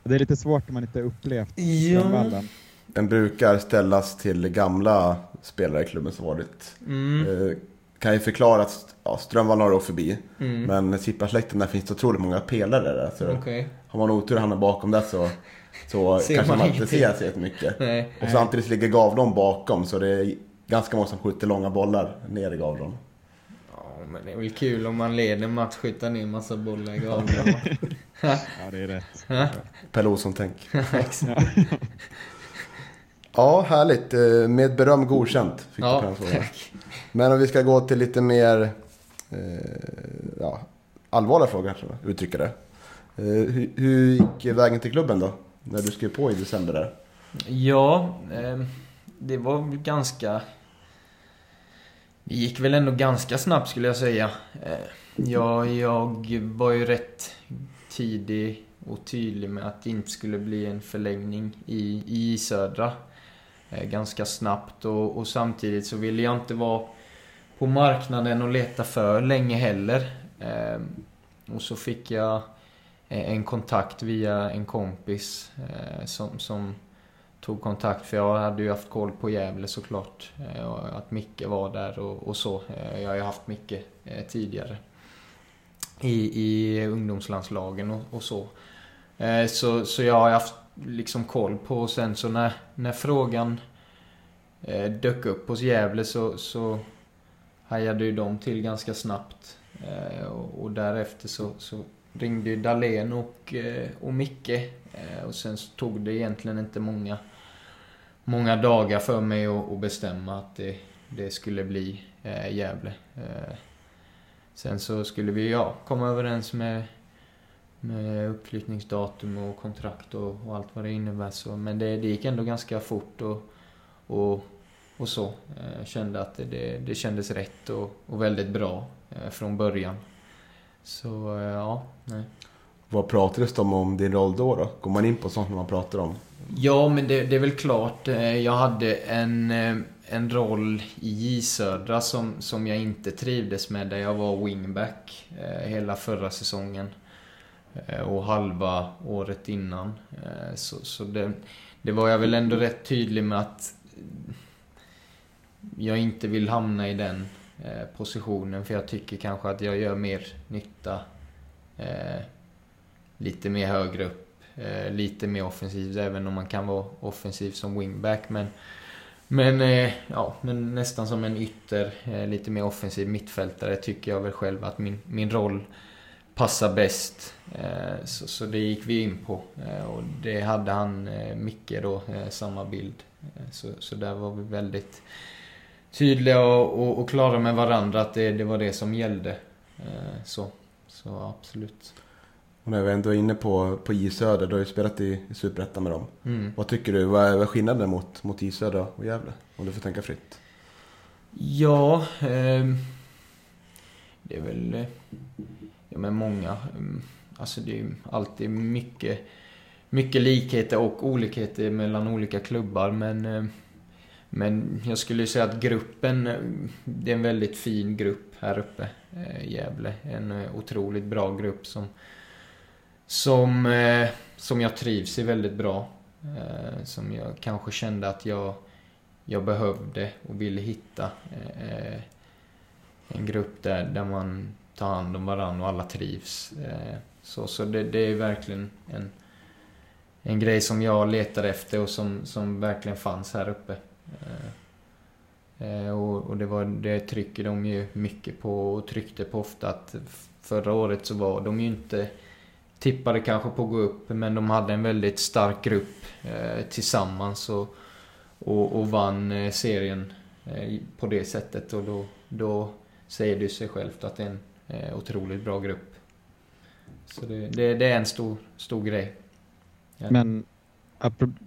Det är lite svårt om man inte upplevt Ja. Strömvallen. Den brukar ställas till gamla spelare i klubben som varit. Mm. Eh, kan ju förklara att ja, Strömvallen har åkt förbi. Mm. Men Sipparsläkten där finns det otroligt många pelare där. Så Okej. har man otur och hamnar bakom där så, så kanske man man inte ser så jättemycket. Nej. Och samtidigt ligger Gavlon bakom så det är ganska många som skjuter långa bollar ner i Gavlon. Ja, men det är väl kul om man leder match, skjuta ner massa bollar i gaveln. Ja, det är rätt. Pelle Olsson-tänk. Ja. Härligt. Eh, Med beröm godkänt fick ja tack. Men om vi ska gå till lite mer eh, ja, allvarliga frågor, tror jag, uttrycka det. Eh, hur, hur gick vägen till klubben då? När du skrev på i december där? Ja, eh, det var ganska... Det gick väl ändå ganska snabbt skulle jag säga. Eh, jag, jag var ju rätt tidig och tydlig med att det inte skulle bli en förlängning i, i Södra. Eh, ganska snabbt och, och samtidigt så ville jag inte vara på marknaden och leta för länge heller. Ehm, och så fick jag eh, en kontakt via en kompis eh, som, som tog kontakt för jag hade ju haft koll på Gävle såklart. och Att Micke var där och, och så. Jag har ju haft Micke tidigare. I, i ungdomslandslagen och, och så. Så. Så jag har haft liksom koll på och sen så när, när frågan eh, dök upp hos Gävle så, så hajade ju de till ganska snabbt. Eh, och, och därefter så, så ringde ju Dahlén och, eh, och Micke. Eh, och sen så tog det egentligen inte många, många dagar för mig att, att bestämma att det, det skulle bli eh, Gävle. Eh, sen så skulle vi ja, komma överens med, med uppflyttningsdatum och kontrakt och, och allt vad det innebär. Så, men det, det gick ändå ganska fort och, och och så. Kände att det, det kändes rätt och, och väldigt bra från början. Så ja, nej. Vad pratades det om, om din roll då, då? Går man in på sånt när man pratar om? Ja, men det, det är väl klart. Jag hade en, en roll i J Södra som, som jag inte trivdes med, där jag var wingback hela förra säsongen. Eh, och halva året innan. Eh, så, så det, det var jag väl ändå rätt tydlig med att eh, jag inte vill hamna i den positionen för jag tycker kanske att jag gör mer nytta lite mer högre upp, lite mer offensivt även om man kan vara offensiv som wingback men men, ja, men nästan som en ytter, lite mer offensiv mittfältare tycker jag väl själv att min, min roll passar bäst. Eh, så, så det gick vi in på. Eh, och det hade han, eh, Micke då, samma bild. Så, så där var vi väldigt tydliga och, och, och klara med varandra att det, det var det som gällde. Så, så absolut. Och när vi ändå är inne på, på J Söder, du har ju spelat i, i Superettan med dem. Mm. Vad tycker du, vad är, vad är skillnaden mot, mot J Söder och Gävle? Om du får tänka fritt. Ja, eh, det är väl ja, men många. Mm, alltså det är alltid mycket, mycket likheter och olikheter mellan olika klubbar. Men, eh, men jag skulle säga att gruppen, eh, det är en väldigt fin grupp här uppe i Gävle. En otroligt bra grupp som, som, som jag trivs i väldigt bra. Som jag kanske kände att jag, jag behövde och ville hitta. En grupp där, där man ta hand om varandra och alla trivs. Eh, så så det, det är verkligen en, en grej som jag letar efter och som, som verkligen fanns här uppe. Eh, eh, och, och det, var, det trycker de ju mycket på och tryckte på ofta att förra året så var de ju inte tippade kanske på att gå upp men de hade en väldigt stark grupp tillsammans och, och, och vann serien på det sättet och då, då säger det sig självt att en otroligt bra grupp. Så det, det, det är en stor, stor grej. Ja. Men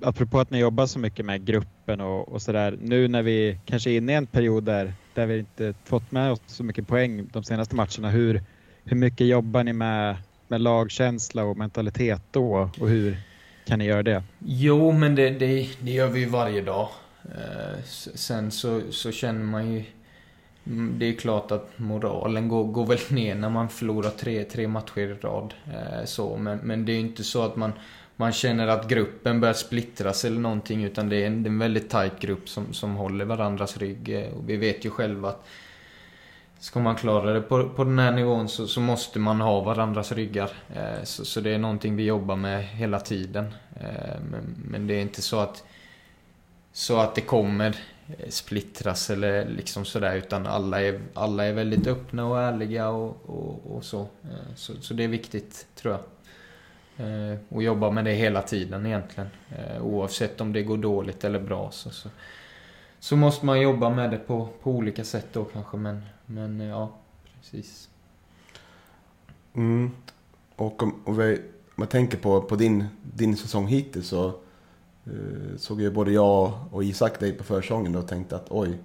apropå att ni jobbar så mycket med gruppen och, och sådär. Nu när vi kanske är inne i en period där, där vi inte fått med oss så mycket poäng de senaste matcherna. Hur, hur mycket jobbar ni med, med lagkänsla och mentalitet då? Och hur kan ni göra det? Jo, men det, det, det gör vi ju varje dag. Eh, sen så, så känner man ju Mm, det är klart att moralen går, går väl ner när man förlorar tre, tre matcher i rad. Eh, så, men, men det är inte så att man, man känner att gruppen börjar splittras eller någonting utan det är en, det är en väldigt tight grupp som, som håller varandras rygg. Eh, och vi vet ju själva att Ska man klara det på, på den här nivån så, så måste man ha varandras ryggar. Eh, så, så, det är någonting vi jobbar med hela tiden. Eh, men, men det är inte så att så att det kommer eh, splittras eller liksom sådär utan alla är, alla är väldigt öppna och ärliga och, och, och så. Eh, så. så. det är viktigt tror jag. Eh, och jobba med det hela tiden egentligen. Oavsett om det går dåligt eller bra så, så, så måste man jobba med det på, på olika sätt då kanske men, men ja, precis. Mm. Och om, om vi, man tänker på, på din, din säsong hittills så såg ju både jag och Isak dig på försången och tänkte att oj,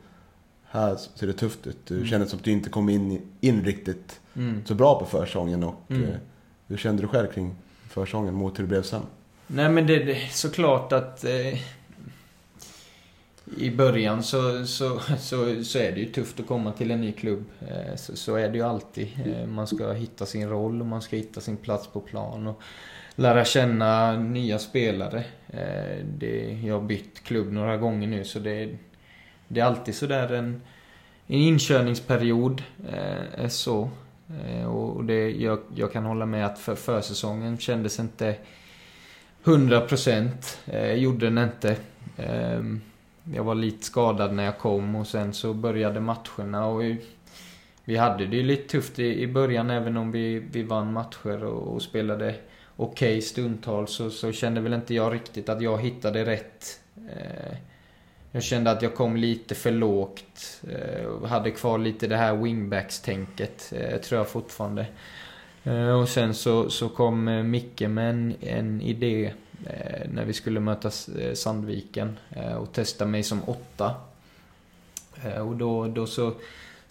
här ser det tufft ut. Du mm. kände som att du inte kom in, in riktigt mm. så bra på försången. Och, mm. eh, hur kände du själv kring försången mot hur det blev sen? Nej men det, är såklart att eh, i början så, så, så, så, är det ju tufft att komma till en ny klubb. Eh, så, så, är det ju alltid. Eh, man ska hitta sin roll och man ska hitta sin plats på plan. Och, lära känna nya spelare. Eh, det, jag har bytt klubb några gånger nu så det, det är alltid sådär en, en inkörningsperiod. Eh, är så. Eh, och det, jag, jag kan hålla med att för försäsongen kändes inte 100% eh, gjorde den inte. Ehm, jag var lite skadad när jag kom och sen så började matcherna och vi hade det ju lite tufft i, i början även om vi, vi vann matcher och, och spelade okej okay stundtals så, så kände väl inte jag riktigt att jag hittade rätt. Eh, jag kände att jag kom lite för lågt. Eh, hade kvar lite det här wingbacks-tänket, eh, tror jag fortfarande. Eh, och sen så, så kom eh, Micke med en, en idé eh, när vi skulle möta Sandviken och testa mig som åtta. Och då, då så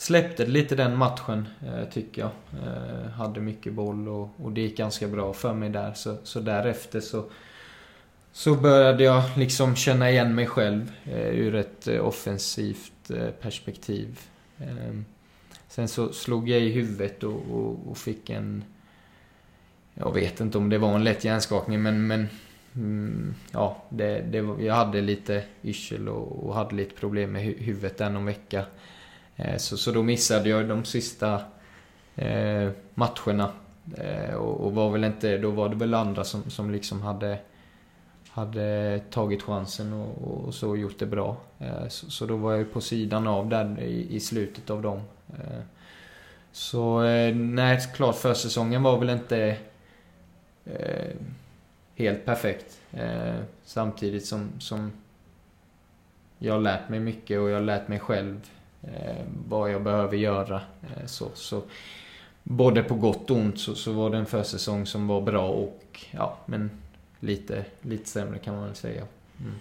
släppte lite den matchen, eh, tycker jag. Eh, hade mycket boll och, och det gick ganska bra för mig där. Så, så därefter så, så började jag liksom känna igen mig själv eh, ur ett offensivt perspektiv. Ehm, sen så slog jag i huvudet och, och, och fick en... Jag vet inte om det var en lätt hjärnskakning men, men mm, ja, det, det, jag hade lite yrsel och, och, hade lite problem med huvudet där någon vecka. Eh, så, så då missade jag de sista eh, matcherna. Eh, och, och, var väl inte, då var det väl andra som, som liksom hade, hade tagit chansen och, och så gjort det bra. Eh, så, så, då var jag ju på sidan av där i, i slutet av dem. Eh, så eh, nej, klart försäsongen var väl inte eh, helt perfekt. Eh, samtidigt som, som jag har lärt mig mycket och jag har lärt mig själv vad jag behöver göra. Eh, så, så, både på gott och ont så, så var det en försäsong som var bra och ja, men lite, lite sämre kan man väl säga. Mm.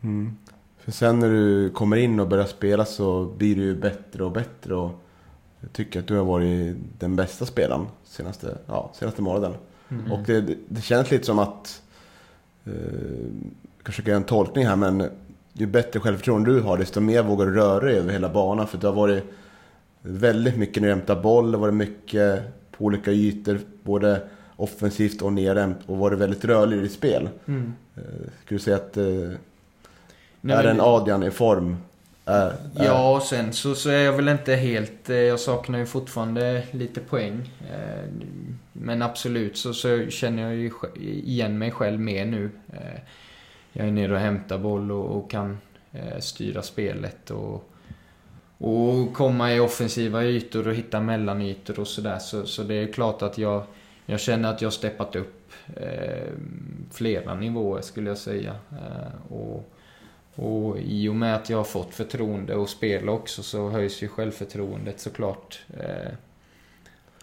Mm. För sen när du kommer in och börjar spela så blir du ju bättre och bättre och jag tycker att du har varit den bästa spelaren senaste, ja, senaste månaden. Mm. Och det, det, känns lite som att, eh, kanske göra en tolkning här men ju bättre självförtroende du har, desto mer vågar du röra dig över hela banan. För det har varit väldigt mycket när du hämtar boll, det har varit mycket på olika ytor, både offensivt och nerhämt och varit väldigt rörlig i ditt spel. Mm. Eh, skulle du säga att eh, Nej, är en Adrian i form? Är, är... Ja, och sen så, så är jag väl inte helt... Eh, jag saknar ju fortfarande lite poäng. Men absolut så, så känner jag ju igen mig själv mer nu jag är nere och hämtar boll och, och kan eh, styra spelet och, och komma i offensiva ytor och hitta mellanytor och sådär. Så, så det är klart att jag, jag känner att jag har steppat upp eh, flera nivåer skulle jag säga. Eh, och, och i och med att jag har fått förtroende och spela också så höjs ju självförtroendet såklart. Eh,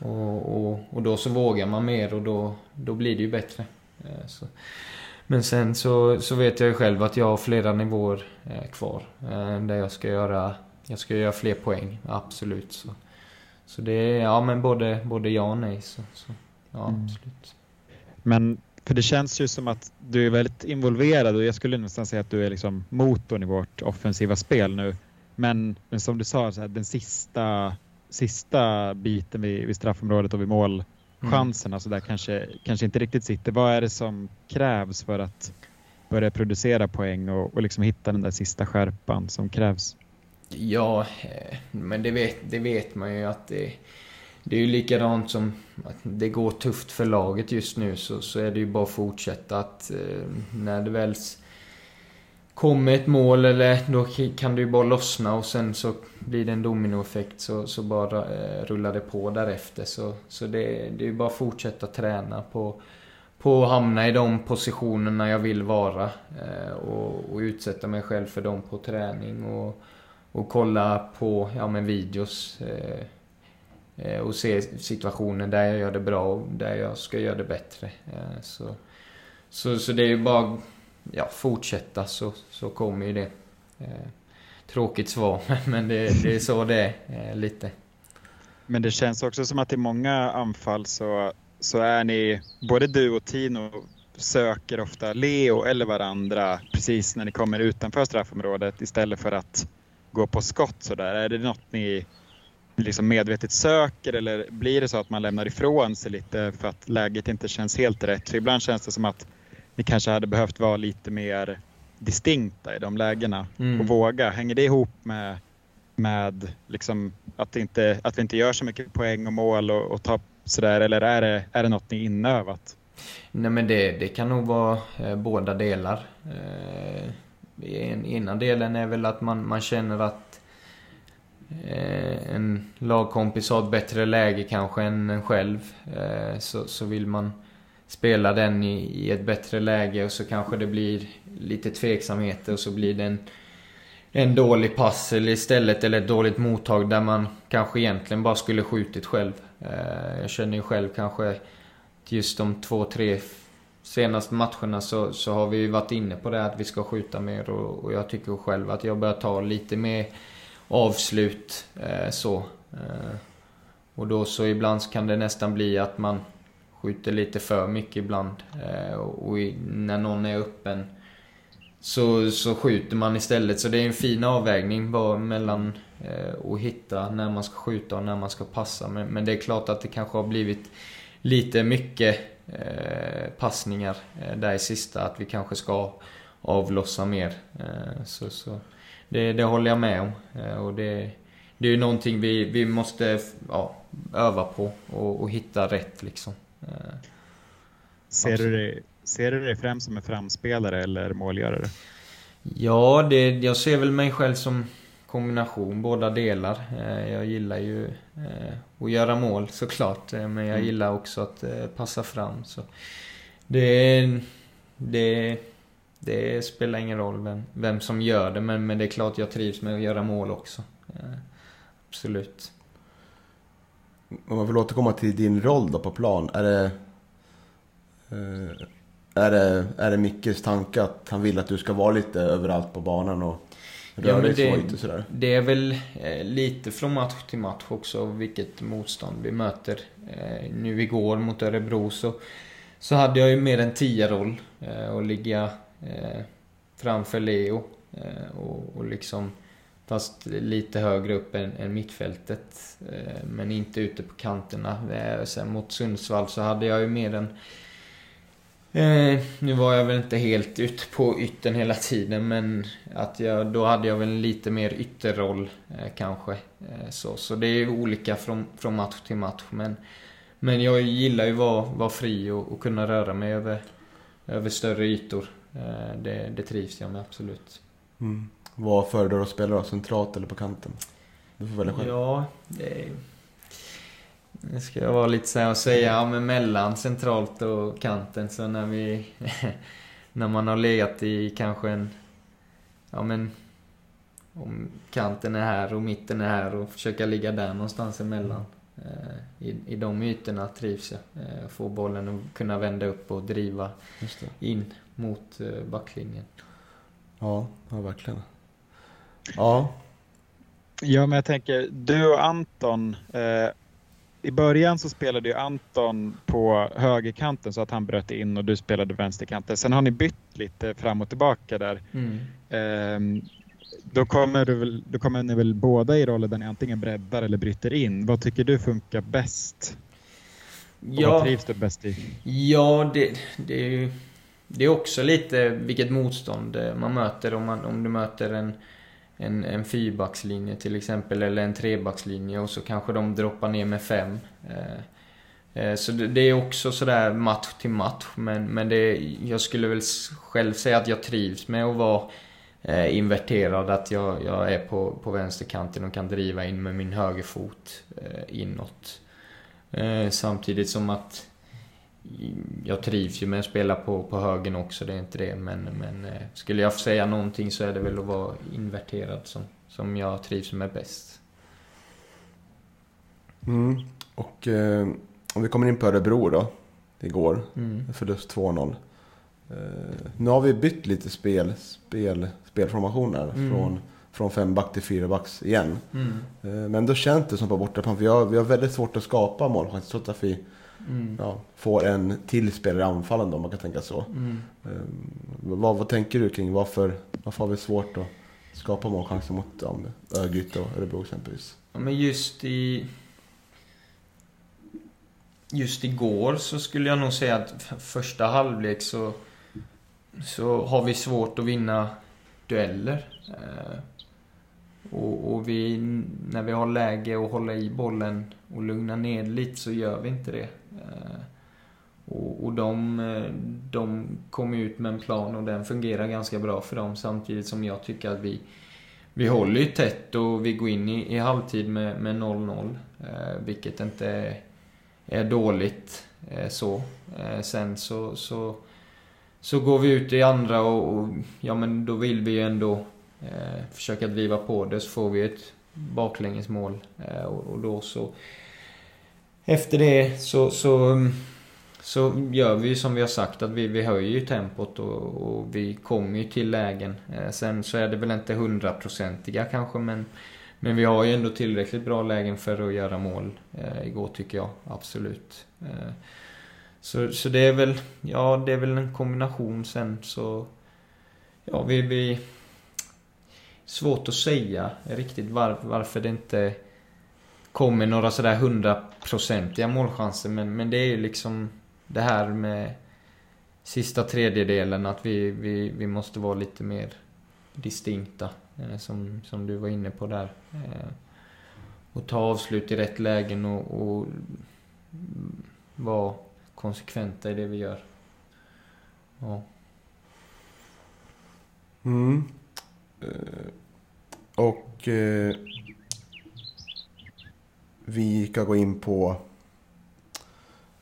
och, och, och, då så vågar man mer och då, då blir det ju bättre. Eh, så. Men sen så, så vet jag ju själv att jag har flera nivåer eh, kvar. Eh, där jag ska göra, jag ska göra fler poäng, absolut. Så, så det är, ja men både, både ja och nej. Så, så ja, mm. absolut. Men för det känns ju som att du är väldigt involverad och jag skulle nästan säga att du är liksom motorn i vårt offensiva spel nu. Men, men som du sa, så här, den sista, sista biten vid, vid straffområdet och vid mål Mm. chanserna så där kanske, kanske inte riktigt sitter. Vad är det som krävs för att börja producera poäng och, och liksom hitta den där sista skärpan som krävs? Ja, eh, men det vet, det vet man ju att det, det är ju likadant som att det går tufft för laget just nu så, så är det ju bara att fortsätta att eh, när det väl kommer ett mål eller då kan det ju bara lossna och sen så blir det en dominoeffekt så, så bara eh, rullar det på därefter. Så, så det, det är ju bara att fortsätta träna på, på att hamna i de positionerna jag vill vara. Eh, och, och, utsätta mig själv för dem på träning och, och kolla på ja, men videos. Eh, eh och se situationer där jag gör det bra och där jag ska göra det bättre. Eh, så, så, så det är ju bara ja, fortsätta så, så kommer ju det. Eh, tråkigt svar, men det, det är så det är eh, lite. Men det känns också som att i många anfall så, så är ni, både du och Tino söker ofta Leo eller varandra precis när ni kommer utanför straffområdet istället för att gå på skott sådär. Är det något ni liksom medvetet söker eller blir det så att man lämnar ifrån sig lite för att läget inte känns helt rätt? För ibland känns det som att ni kanske hade behövt vara lite mer distinkta i de lägena mm. och våga. Hänger det ihop med, med liksom att, inte, att vi inte gör så mycket poäng och mål och, och ta sådär eller är det, är det något ni inövat? Nej men det, det kan nog vara eh, båda delar. Eh, en, ena delen är väl att man, man känner att eh, en lagkompis har ett bättre läge kanske än en själv. Eh, så, så vill man spela den i, i ett bättre läge och så kanske det blir lite tveksamheter och så blir det en, en dålig pass eller istället eller ett dåligt mottag där man kanske egentligen bara skulle skjutit själv. Eh, jag känner ju själv kanske just de två, tre senaste matcherna så, så har vi ju varit inne på det att vi ska skjuta mer och, och jag tycker själv att jag börjar ta lite mer avslut. Eh, så. Eh, och då så ibland så kan det nästan bli att man skjuter lite för mycket ibland. Eh, och i, när någon är öppen så, så skjuter man istället. Så det är en fin avvägning bara mellan eh, att hitta när man ska skjuta och när man ska passa. Men, men det är klart att det kanske har blivit lite mycket eh, passningar eh, där i sista. Att vi kanske ska avlossa mer. Eh, så, så det, det håller jag med om. Eh, och det, det är ju någonting vi, vi måste ja, öva på och, och hitta rätt liksom. Eh, ser, du dig, ser du dig främst som en framspelare eller målgörare? Ja, det, jag ser väl mig själv som kombination, båda delar. Jag gillar ju att göra mål såklart, men jag mm. gillar också att passa fram. Så det, det, det spelar ingen roll vem, vem som gör det, men, men det är klart jag trivs med att göra mål också. Eh, absolut. Om man vill återkomma till din roll då på plan. Är det, eh, är det, är det Mickes tanke att han vill att du ska vara lite överallt på banan och röra ja, dig det, lite sådär? Det är väl eh, lite från match till match också vilket motstånd vi möter. Nu igår mot Örebro så, så hade jag ju mer en tia-roll och ligga eh, framför Leo. Eh, och, och liksom Fast lite högre upp än, än mittfältet. Eh, men inte ute på kanterna. Eh, Sen mot Sundsvall så hade jag ju mer en... Eh, nu var jag väl inte helt ute på yttern hela tiden men att jag, då hade jag väl en lite mer ytterroll eh, kanske. Eh, så, så det är olika från, från match till match men, men jag gillar ju att vara, vara fri och, och kunna röra mig över, över större ytor. Eh, det, det trivs jag med absolut. Mm. Vad föredrar du att spela då? Centralt eller på kanten? Du får välja själv. Ja, det, det ska jag vara lite så här och säga, ja men mellan centralt och kanten så när vi... när man har legat i kanske en... Ja men... Om kanten är här och mitten är här och försöka ligga där någonstans emellan. Eh, I, I de ytorna trivs jag. Eh, få bollen och kunna vända upp och driva in mot eh, backlinjen. Ja, ja verkligen. Ja. Ja, men jag tänker, du och Anton. Eh, I början så spelade ju Anton på högerkanten så att han bröt in och du spelade vänsterkanten. Sen har ni bytt lite fram och tillbaka där. Mm. Eh, då, kommer du väl, då kommer ni väl båda i rollen där ni antingen breddar eller bryter in. Vad tycker du funkar bäst? Och vad trivs du bäst i? Ja, det, det är ju det är också lite vilket motstånd eh, man möter om, man, om du möter en, en, en fyrbackslinje till exempel eller en trebackslinje och så kanske de droppar ner med fem. Eh, eh, så det är också sådär match till match men, men det, jag skulle väl själv säga att jag trivs med att vara eh, inverterad, att jag, jag är på, på vänsterkanten och kan driva in med min högerfot inåt. Samtidigt som att jag trivs ju med att spela på, på högen också, det är inte det. Men, men eh, skulle jag få säga någonting så är det väl att vara inverterad som, som jag trivs med bäst. Mm. Och eh, om vi kommer in på Örebro då, igår, mm. förlust 2-0. Eh, nu har vi bytt lite spel, spel, spelformationer mm. från, från femback till fyrabacks igen. Mm. Eh, men då känns det som på bortaplan, för vi har, vi har väldigt svårt att skapa målchanser trots att vi mm. ja, får en till spelare i anfallen då, man kan tänka så. Mm. Um, vad, vad tänker du kring varför, varför har vi svårt att skapa målchanser mot ja, Örgryte och Örebro exempelvis? Ja, men just i... Just igår så skulle jag nog säga att första halvlek så, så har vi svårt att vinna dueller. Och, och, vi, när vi har läge att hålla i bollen och lugna ner lite så gör vi inte det. Eh, och, och de, eh, de kom ut med en plan och den fungerar ganska bra för dem samtidigt som jag tycker att vi vi håller ju tätt och vi går in i, i halvtid med 0-0. Eh, vilket inte är, är dåligt eh, så. Eh, sen så, så, så går vi ut i andra och, och ja men då vill vi ju ändå eh, försöka driva på det så får vi ett baklängesmål. Eh, och, och då så efter det så, så, mm, så gör vi som vi har sagt att vi, vi höjer ju tempot och, och vi kommer ju till lägen. Eh, sen så är det väl inte hundraprocentiga kanske men, men vi har ju ändå tillräckligt bra lägen för att göra mål eh, igår tycker jag, absolut. Eh, så, så det är väl, ja det är väl en kombination sen så, ja vi, vi Svårt att säga riktigt var, varför det inte kommer några sådär hundraprocentiga målchanser men, men det är ju liksom det här med sista tredjedelen att vi, vi, vi måste vara lite mer distinkta eh, som, som du var inne på där. Eh, och ta avslut i rätt lägen och, och vara konsekventa i det vi gör. Ja. Mm. Eh, och eh, vi ska gå in på...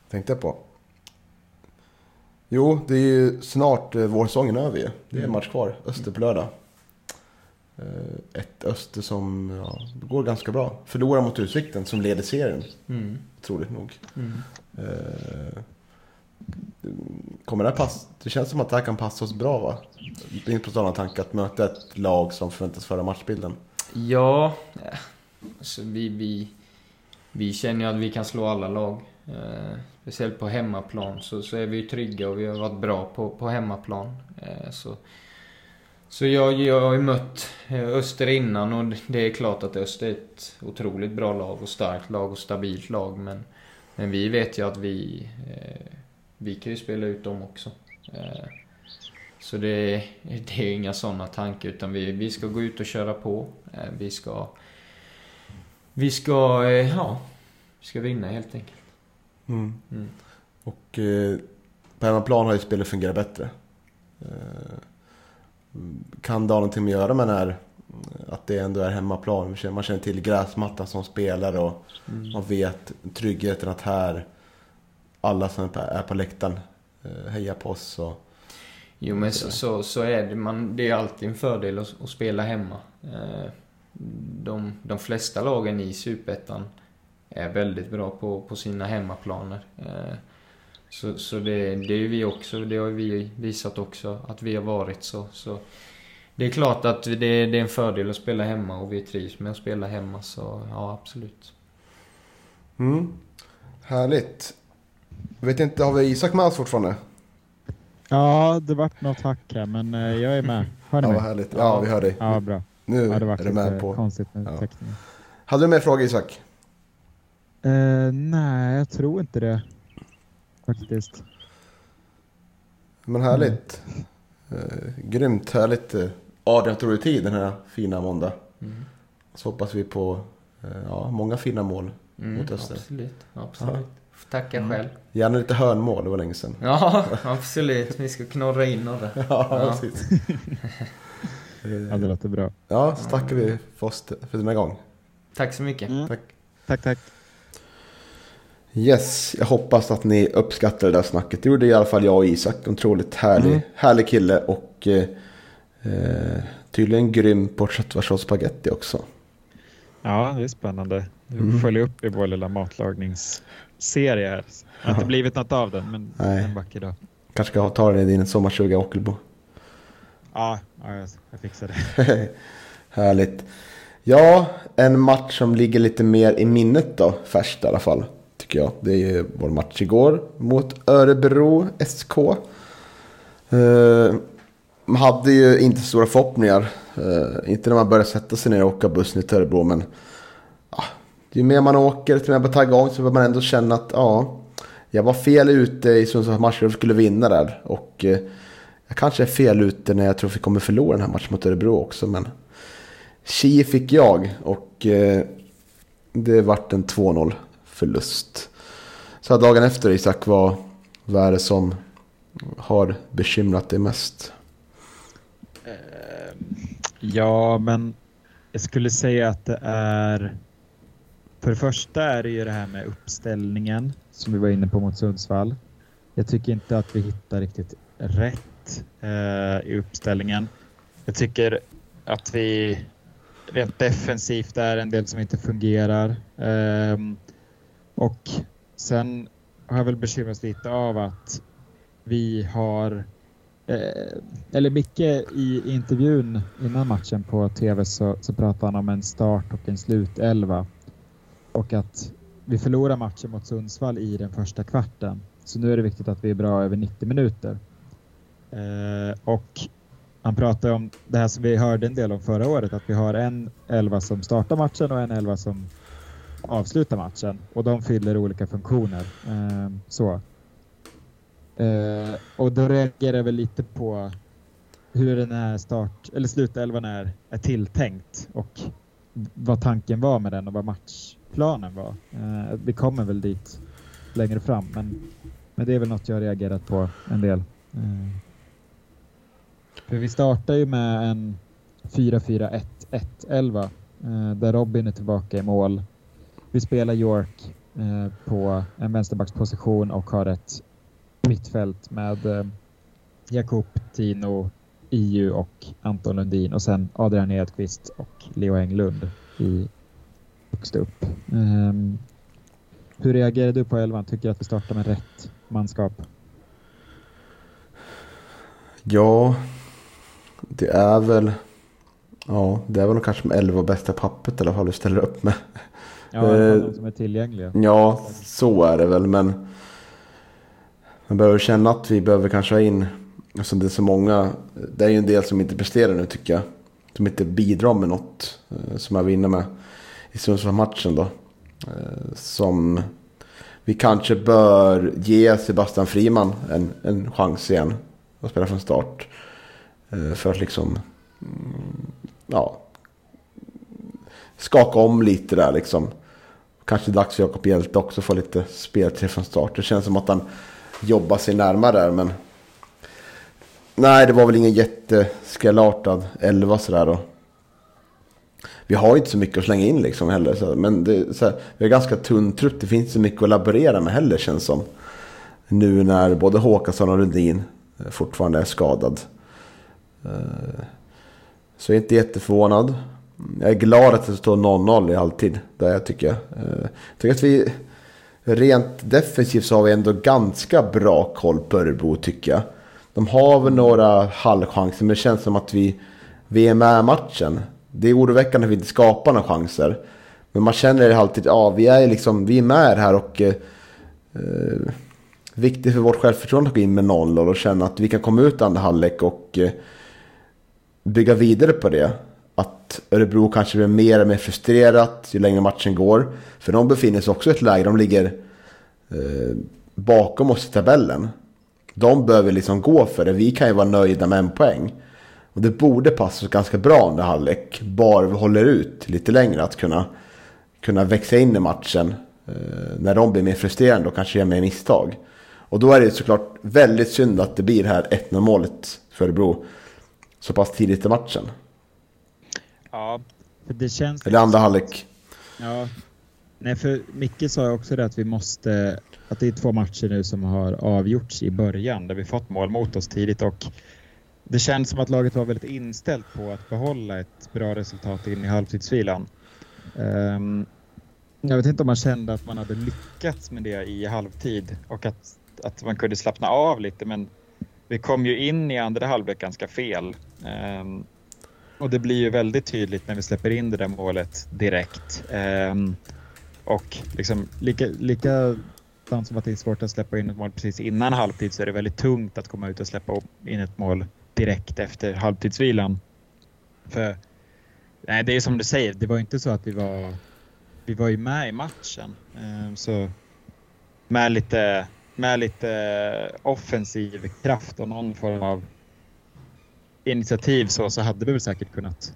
Tänkte jag på. Jo, det är ju snart eh, vårsäsongen över ju. Det är en match kvar. Öster på lördag. Eh, ett Öster som ja, går ganska bra. Förlorar mot Utsikten som leder serien. Mm. Troligt nog. Mm. Eh, kommer det här pass... Det känns som att det här kan passa oss bra va? Din spontana inte på sådana tankar att möta ett lag som förväntas föra matchbilden. Ja, alltså vi, vi, vi känner ju att vi kan slå alla lag. Eh, speciellt på hemmaplan så, så är vi ju trygga och vi har varit bra på, på hemmaplan. Eh, så så jag, jag har ju mött eh, Öster innan och det är klart att Öster är ett otroligt bra lag och starkt lag och stabilt lag men, men vi vet ju att vi, eh, vi kan ju spela ut dem också. Eh, så det, det är inga sådana tankar utan vi, vi ska gå ut och köra på. Eh, vi ska, vi ska, eh, ja, vi ska vinna helt enkelt. Mm. Mm. Och eh, på hemmaplan har ju spelet fungerat bättre. Eh, kan det ha någonting med att göra med när, att det ändå är hemmaplan? Man känner till gräsmattan som spelare och Mm. man vet tryggheten att här, alla som är på läktaren eh, hejar på oss. Och, Jo men så, så, så är det. Man, det är alltid en fördel att, att spela hemma. Eh, De, de flesta lagen i Superettan är väldigt bra på, på sina hemmaplaner. Eh, Så, så det, det är vi också. Det har vi visat också att vi har varit så. så det är klart att det, det är en fördel att spela hemma och vi trivs med att spela hemma så ja absolut. mm. Härligt. Jag vet inte, har vi Isak med oss fortfarande? Ja, det vart något hack här, men eh, jag är med. Hör ni Ja, mig? vad härligt. Ja, vi hör dig. Ja, bra. Nu Ja, det är du med på. konstigt med Ja. Hade du med fråga Isak? Eh, nej, jag tror inte det. Faktiskt. Men härligt. Eh, grymt härligt. Adrian tog dig tid den här fina måndag. Mm. Så hoppas vi på eh, ja, många fina mål. Mm, Mot Öster. absolut, absolut. Tacka Mm. själv. Gärna lite hörnmål, det var länge sedan. Ja, absolut. Vi ska knorra in några. Ja, Ja. precis. Ja, det låter bra. Ja, så tackar vi för oss för den här gången. Tack så mycket. Mm. Tack. Tack, tack. Yes, jag hoppas att ni uppskattar det där snacket. Det gjorde i alla fall jag och Isak. En otroligt härlig, Mm. härlig kille och eh, eh, tydligen grym på köttfärssås spagetti också. Ja, det är spännande. Mm. följer upp i vår lilla matlagningsserie här. Det har inte blivit något av den, men Nej. en vacker dag. Kanske ska ta den i din sommarstuga i Ockelbo. Ja, ja jag, jag fixar det. Härligt. Ja, en match som ligger lite mer i minnet då, färskt i alla fall. Tycker jag. Det är ju vår match igår mot Örebro SK. Eh, man hade ju inte så stora förhoppningar. Eh, inte när man började sätta sig ner och åka bussen till Örebro, men ja, ju mer man åker, ju mer man tar igång så börjar man ändå känna att ja, jag var fel ute i Sundsvallsmatchen och skulle vinna där. Och eh, jag kanske är fel ute när jag tror att vi kommer förlora den här matchen mot Örebro också, men Chi fick jag och eh, det vart en 2-0 förlust. Så här dagen efter Isak, vad, vad är det som har bekymrat dig mest? Ja, men jag skulle säga att det är... För det första är det ju det här med uppställningen som vi var inne på mot Sundsvall. Jag tycker inte att vi hittar riktigt rätt eh, i uppställningen. Jag tycker att vi rent defensivt är en del som inte fungerar. Eh, och sen har jag väl bekymrats lite av att vi har Eh, eller Micke i intervjun innan matchen på tv så, så pratade han om en start och en slutelva. Och att vi förlorar matchen mot Sundsvall i den första kvarten. Så nu är det viktigt att vi är bra över 90 minuter. Eh, och han pratade om det här som vi hörde en del om förra året, att vi har en elva som startar matchen och en elva som avslutar matchen. Och de fyller olika funktioner. Eh, så. Eh, och då reagerar jag väl lite på hur den här start eller slutelvan är, är tilltänkt och vad tanken var med den och vad matchplanen var. Eh, vi kommer väl dit längre fram, men, men det är väl något jag har reagerat på en del. Eh, för vi startar ju med en 4-4-1-1-11 eh, där Robin är tillbaka i mål. Vi spelar York eh, på en vänsterbacksposition och har ett mittfält med eh, Jakob, Tino, IU och Anton Lundin och sen Adrian Edqvist och Leo Englund i högst upp. Um, hur reagerar du på elvan? Tycker du att vi startar med rätt manskap? Ja, det är väl... Ja, det är väl kanske de elva bästa pappret i alla fall du ställer upp med. Ja, de som är tillgängliga. Ja, så är det väl, men man behöver känna att vi behöver kanske ha in, alltså det är så många, det är ju en del som inte presterar nu tycker jag. Som inte bidrar med något eh, som jag vinner med i Sundsvall-matchen då. Eh, som vi kanske bör ge Sebastian Friman en, en chans igen att spela från start. Eh, för att liksom, mm, ja, skaka om lite där liksom. Kanske dags för Jakob Hjelte också att få lite speltid från start. Det känns som att han jobba sig närmare där. Men nej, det var väl ingen jätteskrällartad elva sådär då. Vi har ju inte så mycket att slänga in liksom heller. Så, men det, så här, vi har ganska tunn trupp. Det finns inte så mycket att laborera med heller känns som. Nu när både Håkansson och Rudin eh, fortfarande är skadad. Eh, så jag är inte jätteförvånad. Jag är glad att det står 0-0 i alltid. Där jag tycker. Jag eh, tycker att vi rent defensivt så har vi ändå ganska bra koll på Örebro tycker jag. De har väl några halvchanser men det känns som att vi, vi är med i matchen. Det är oroväckande att vi inte skapar några chanser. Men man känner alltid att ja, vi, är liksom, vi är med här och eh, eh viktigt för vårt självförtroende att gå in med 0 och känna att vi kan komma ut andra halvlek och eh, bygga vidare på det att Örebro kanske blir mer och mer frustrerat ju längre matchen går. För de befinner sig också i ett läge, de ligger eh, bakom oss i tabellen. De behöver liksom gå för det, vi kan ju vara nöjda med en poäng. Och det borde passa oss ganska bra under halvlek, bara vi håller ut lite längre. Att kunna, kunna växa in i matchen eh, när de blir mer frustrerande och kanske gör mer misstag. Och då är det såklart väldigt synd att det blir det här 1-0 målet för Örebro så pass tidigt i matchen. Ja, för det känns... Eller andra halvlek. Ja. Nej, för Micke sa ju också det att vi måste... Att det är två matcher nu som har avgjorts i början där vi fått mål mot oss tidigt och det känns som att laget var väldigt inställt på att behålla ett bra resultat in i halvtidsvilan. Um, jag vet inte om man kände att man hade lyckats med det i halvtid och att, att man kunde slappna av lite men vi kom ju in i andra halvlek ganska fel. Um, och det blir ju väldigt tydligt när vi släpper in det där målet direkt. Um, och liksom lika, likadant som att det är svårt att släppa in ett mål precis innan halvtid så är det väldigt tungt att komma ut och släppa in ett mål direkt efter halvtidsvilan. För nej, det är som du säger, det var inte så att vi var vi var ju med i matchen. Um, så med lite, med lite offensiv kraft och någon form av initiativ så, så hade vi väl säkert kunnat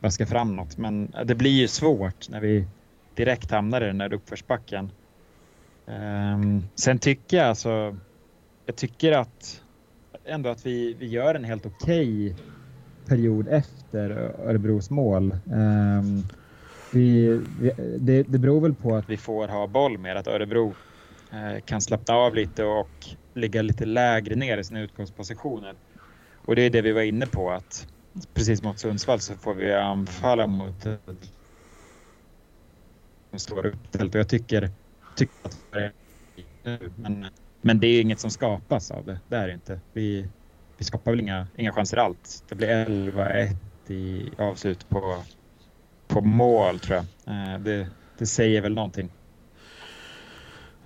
vaska fram något. Men det blir ju svårt när vi direkt hamnar i den där uppförsbacken. Um, sen tycker jag alltså, jag tycker att ändå att vi, vi gör en helt okej okay period efter Örebros mål. Um, vi, vi, det, det beror väl på att vi får ha boll mer, att Örebro uh, kan slappna av lite och ligga lite lägre ner i sina utgångspositioner. Och det är det vi var inne på att precis mot Sundsvall så får vi anfalla mot som står uppställt och jag tycker, tycker att men, men det är inget som skapas av det. Det är det inte. Vi, vi skapar väl inga, inga chanser alls. Det blir 11-1 i avslut på, på mål tror jag. Eh, det, det säger väl någonting.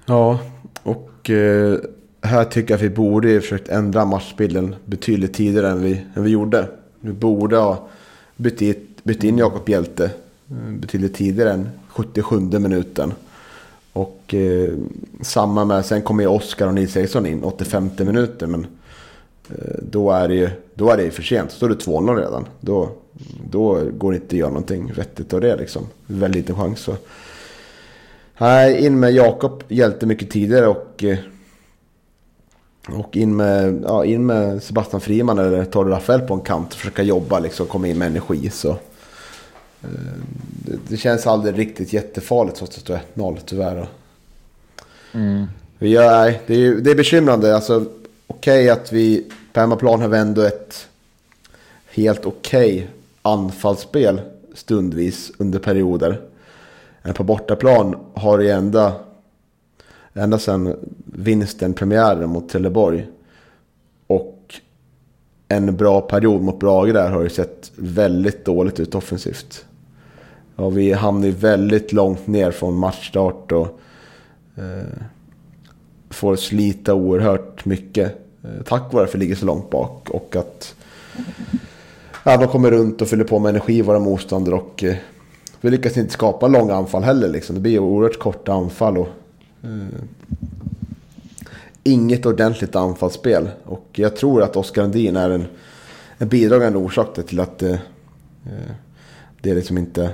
Ja, och eh, här tycker jag att vi borde ha försökt ändra matchbilden betydligt tidigare än vi, än vi gjorde. Vi borde ha bytt, in, bytt in Jakob Hjälte eh, betydligt tidigare än 77 minuten. Och eh, samma med, sen kommer ju Oskar och Nils Eriksson in 85 minuten. Men eh, då är det ju då är det för sent. Står är det 2-0 redan. Då, då går det inte att göra någonting vettigt av det liksom. Väldigt liten chans. Så. Nej, in med Jakob Hjälte mycket tidigare och... Eh, och in med, ja, in med Sebastian Friman eller Torre Rafael på en kant. och Försöka jobba liksom, komma in med energi. Så. Eh, det, det känns aldrig riktigt jättefarligt trots att det är 0 tyvärr. Mm. Vi gör, det, är, det är bekymrande. Alltså, okej okay att vi på hemmaplan har vi ändå ett helt okej okay anfallsspel stundvis under perioder. På bortaplan har det ända, ända sedan vinsten, premiären mot Trelleborg och en bra period mot Brage där har det sett väldigt dåligt ut offensivt. Ja, vi hamnar väldigt långt ner från matchstart och eh, får slita oerhört mycket. Eh, tack vare att vi ligger så långt bak och att ja, de kommer runt och fyller på med energi våra motståndare och eh, vi lyckas inte skapa långa anfall heller. Liksom. Det blir oerhört korta anfall. Och, Eh, inget ordentligt anfallsspel. Och jag tror att Oskar Andin är en, en bidragande orsak till att eh, eh det liksom inte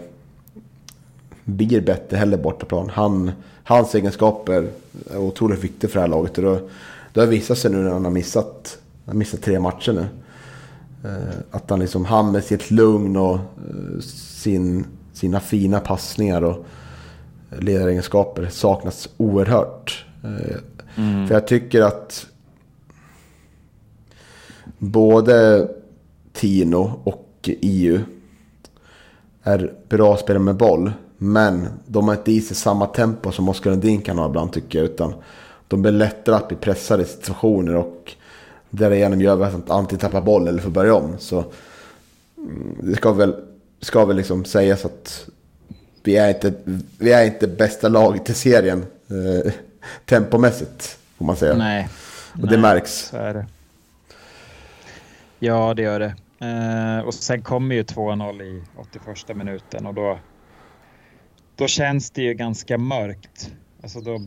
blir bättre heller bortaplan. Han, hans egenskaper är otroligt viktiga för det här laget. Och då, det har visat sig nu när han har missat, han har missat tre matcher nu. Eh, att han, liksom, han med sitt lugn och eh, sin sina fina passningar och ledaregenskaper saknas oerhört. Eh, mm. För jag tycker att både Tino och EU är bra spelare med boll. Men de har inte i sig samma tempo som Oskar Lundin kan ha ibland tycker jag. Utan de blir lättare att bli pressade i situationer och därigenom gör vi att antingen tappar boll eller får börja om. Så mm, det ska väl ska väl liksom sägas att vi är inte, vi är inte bästa laget i serien eh, tempomässigt, får man säga. Nej. Och nej, det märks. Så är det. Ja, det gör det. Eh, och sen kommer ju 2-0 i 81 minuten och då, då känns det ju ganska mörkt. Alltså då,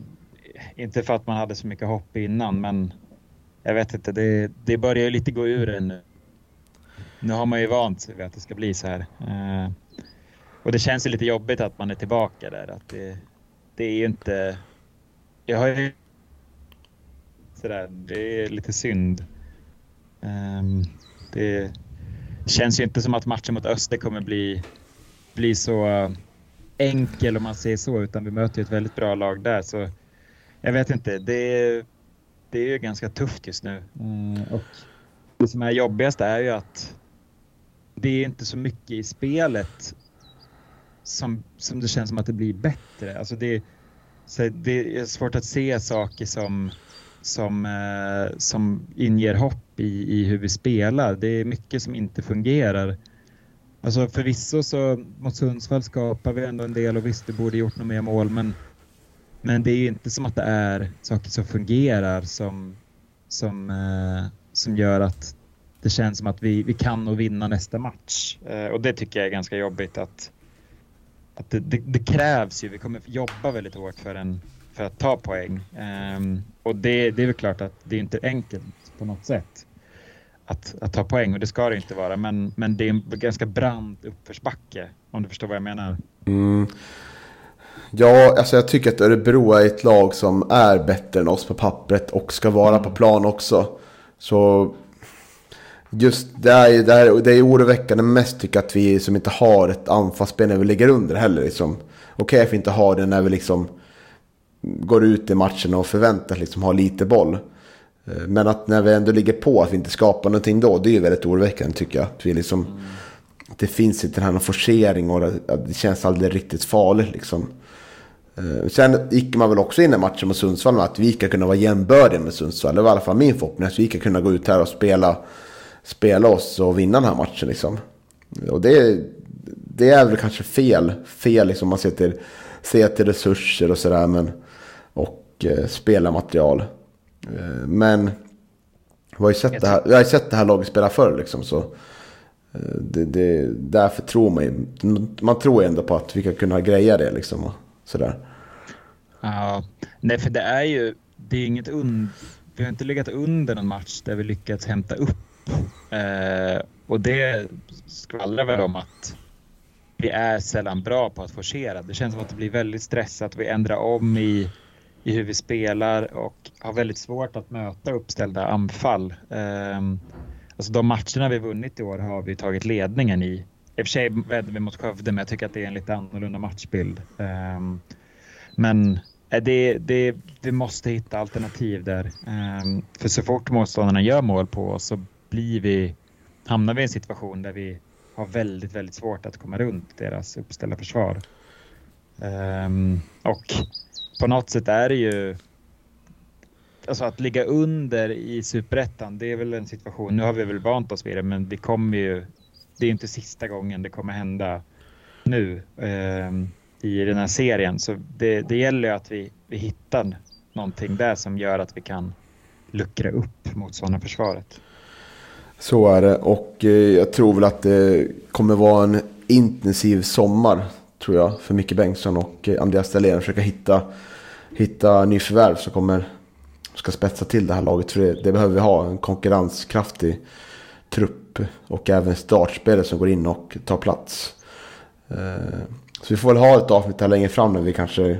inte för att man hade så mycket hopp innan, men jag vet inte, det, det börjar ju lite gå ur en nu nu har man ju vant sig vid att det ska bli så här. Eh, och det känns ju lite jobbigt att man är tillbaka där. Att det, det är ju inte... Jag har ju... Sådär, det är lite synd. Um, det känns ju inte som att matchen mot Öster kommer bli, bli så enkel om man säger så, utan vi möter ju ett väldigt bra lag där. Så jag vet inte, det, det är ju ganska tufft just nu. Mm, och det som är jobbigast är ju att det är inte så mycket i spelet som, som det känns som att det blir bättre. Alltså det, så det är svårt att se saker som, som, eh, som inger hopp i, i hur vi spelar. Det är mycket som inte fungerar. Alltså förvisso så mot Sundsvall skapar vi ändå en del och visst, vi borde gjort något mer mål, men, men det är inte som att det är saker som fungerar som, som, eh, som gör att det känns som att vi, vi kan nog vinna nästa match. Eh, och det tycker jag är ganska jobbigt att, att det, det, det, krävs ju. Vi kommer jobba väldigt hårt för, en, för att ta poäng. Um, och det, det är väl klart att det är inte enkelt på något sätt att, att ta poäng och det ska det inte vara. Men, men det är en ganska brant uppförsbacke om du förstår vad jag menar. Mm. Ja, alltså jag tycker att Örebro är ett lag som är bättre än oss på pappret och ska vara mm. på plan också. Så Just det är, det är, det är oroväckande mest tycker jag att vi som inte har ett anfallsspel när vi ligger under heller. Liksom. Okej okay, att vi inte har det när vi liksom går ut i matchen och förväntas liksom ha lite boll. Eh, men att när vi ändå ligger på att vi inte skapar någonting då, det är ju väldigt oroväckande tycker jag. Att vi liksom, mm. Det finns inte den här forcering och det, känns aldrig riktigt farligt liksom. Eh, sen gick man väl också in i matchen mot Sundsvall med att vi ska kunna vara jämbördiga med Sundsvall. Det var i alla fall min förhoppning att vi ska kunna gå ut här och spela, spela oss och vinna den här matchen. Liksom. Och det, det är väl kanske fel, fel liksom man ser till, ser till resurser och sådär. Och eh, spelarmaterial. Eh, men vi har ju sett, det här, jag har sett det här laget spela förr liksom. Så, eh, det, det, därför tror man ju, man tror ändå på att vi kan kunna greja det liksom. Och sådär. Ja, nej för det är ju, det är inget und, vi har inte legat under någon match där vi lyckats hämta upp. Eh, och det skvallrar väl om att vi är sällan bra på att forcera. Det känns som att det blir väldigt stressat. Vi ändrar om i, i hur vi spelar och har väldigt svårt att möta uppställda anfall. Eh, alltså de matcherna vi vunnit i år har vi tagit ledningen i. I och för sig vädde vi mot Skövde, men jag tycker att det är en lite annorlunda matchbild. Ehm, eh, men det, det, vi måste hitta alternativ där. Um, för så fort motståndarna gör mål på oss så blir vi, hamnar vi i en situation där vi har väldigt, väldigt svårt att komma runt deras uppställda försvar. Um, och på något sätt är det ju Alltså att ligga under i superettan, det är väl en situation, nu har vi väl vant oss vid det, men det kommer ju, det är inte sista gången det kommer hända nu. Um, i den här serien. Så det, det gäller ju att vi, vi hittar någonting där som gör att vi kan luckra upp mot sådana försvaret. Så är det och eh, jag tror väl att det kommer vara en intensiv sommar tror jag för Micke Bengtsson och eh, Andreas Dahlén. Försöka hitta, hitta nyförvärv som kommer ska spetsa till det här laget. För det, det behöver vi ha, en konkurrenskraftig trupp och även startspelare som går in och tar plats. Eh, så vi får väl ha ett avsnitt här längre fram när vi kanske,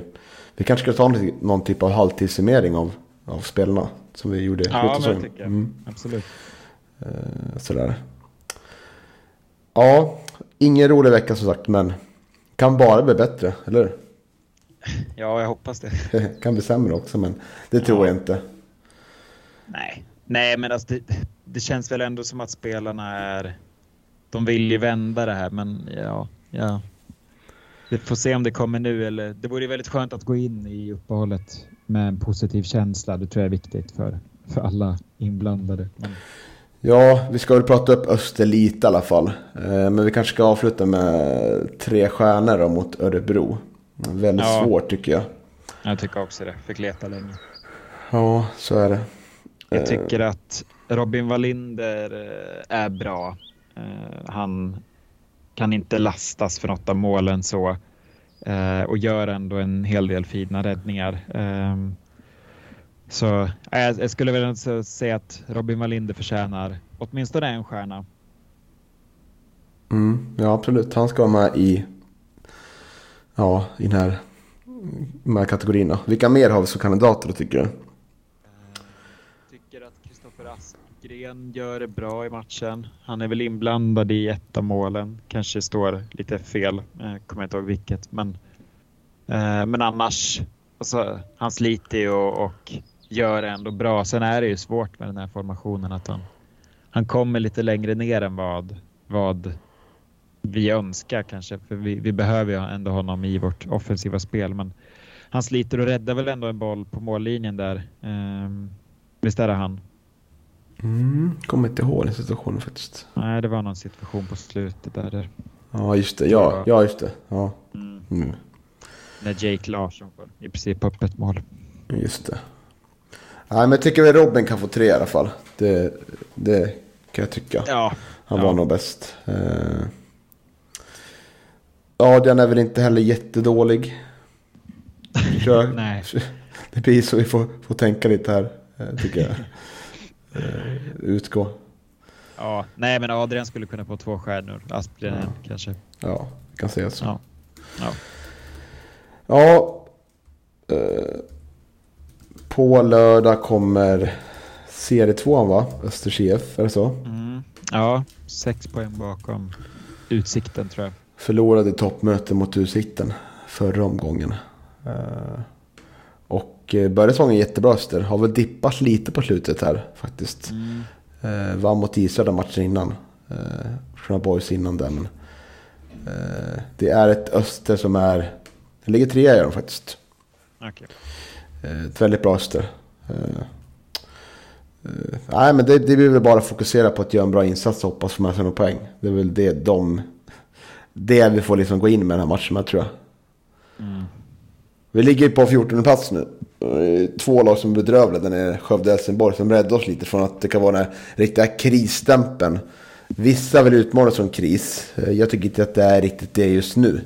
vi kanske ska ta någon typ av halvtidssummering av, av spelarna. Som vi gjorde Ja, men det tycker jag. Mm. Absolut. Uh, sådär. Ja, ingen rolig vecka som sagt, men kan bara bli bättre, eller Ja, jag hoppas det. kan bli sämre också, men det tror ja. jag inte. Nej, nej, men alltså det, det känns väl ändå som att spelarna är. De vill ju vända det här, men ja, ja. Vi får se om det kommer nu eller det vore väldigt skönt att gå in i uppehållet med en positiv känsla. Det tror jag är viktigt för, för alla inblandade. Men... Ja, vi ska väl prata upp Öster lite i alla fall. Eh, men vi kanske ska avsluta med tre stjärnor mot Örebro. Väldigt ja. svårt tycker jag. Jag tycker också det. Fick leta länge. Ja, så är det. Jag tycker att Robin Wallinder eh, är bra. Eh, han kan inte lastas för något av målen så eh, och gör ändå en hel del fina räddningar. Så eh, jag skulle väl säga att Robin Wallinder förtjänar åtminstone en stjärna. Mm, ja, absolut. Han ska vara med i, ja, i den här, de här kategorierna. Vilka mer har vi som kandidater tycker du? Gren gör det bra i matchen. Han är väl inblandad i ett av målen. Kanske står lite fel, eh, kommer jag inte ihåg vilket. Men, eh, men annars, alltså, han sliter ju och, och gör det ändå bra. Sen är det ju svårt med den här formationen att han, han kommer lite längre ner än vad, vad vi önskar kanske. För vi, vi behöver ju ändå honom i vårt offensiva spel. Men han sliter och räddar väl ändå en boll på mållinjen där. Um, visst är det han? Mm, kommer inte ihåg den situationen faktiskt. Nej, det var någon situation på slutet där. Ja, just det. Ja, ja just det. Ja. Mm. Mm. När Jake Larsson får i princip öppet mål. Just det. Nej, men jag tycker väl Robin kan få tre i alla fall. Det, det kan jag tycka. Ja. Han ja. var nog bäst. Uh... Den är väl inte heller jättedålig. Kör. Nej. Det blir så vi får, får tänka lite här, eh, tycker jag. eh, utgå. Ja, nej men Adrian skulle kunna få två stjärnor. Asplin ja. kanske. Ja, vi kan säga så. Ja. Ja. ja eh, på lördag kommer serie 2 va? Östers IF, är det så? Mm. Ja, sex poäng bakom Utsikten tror jag. Förlorade toppmöte mot Utsikten förra omgången. Uh, och eh, började säsongen jättebra Öster. Har väl dippat lite på slutet här faktiskt. Mm. Eh, vann mot Israel matchen innan. Eh, från Boys innan den. Men, eh, det är ett Öster som är... Det ligger trea i dem faktiskt. Okay. Ett väldigt bra öster. Nej, men det, det blir väl bara fokusera på att göra en bra insats och hoppas få med sig några poäng. Det är väl det, de, det vi får liksom gå in med den här matchen med tror jag. Mm. Vi ligger på 14 plats nu. Två lag som är bedrövliga. Den är Skövde Helsingborg som räddar oss lite från att det kan vara den här riktiga krisstämpeln. Vissa vill utmåla som kris. Jag tycker inte att det är riktigt det just nu.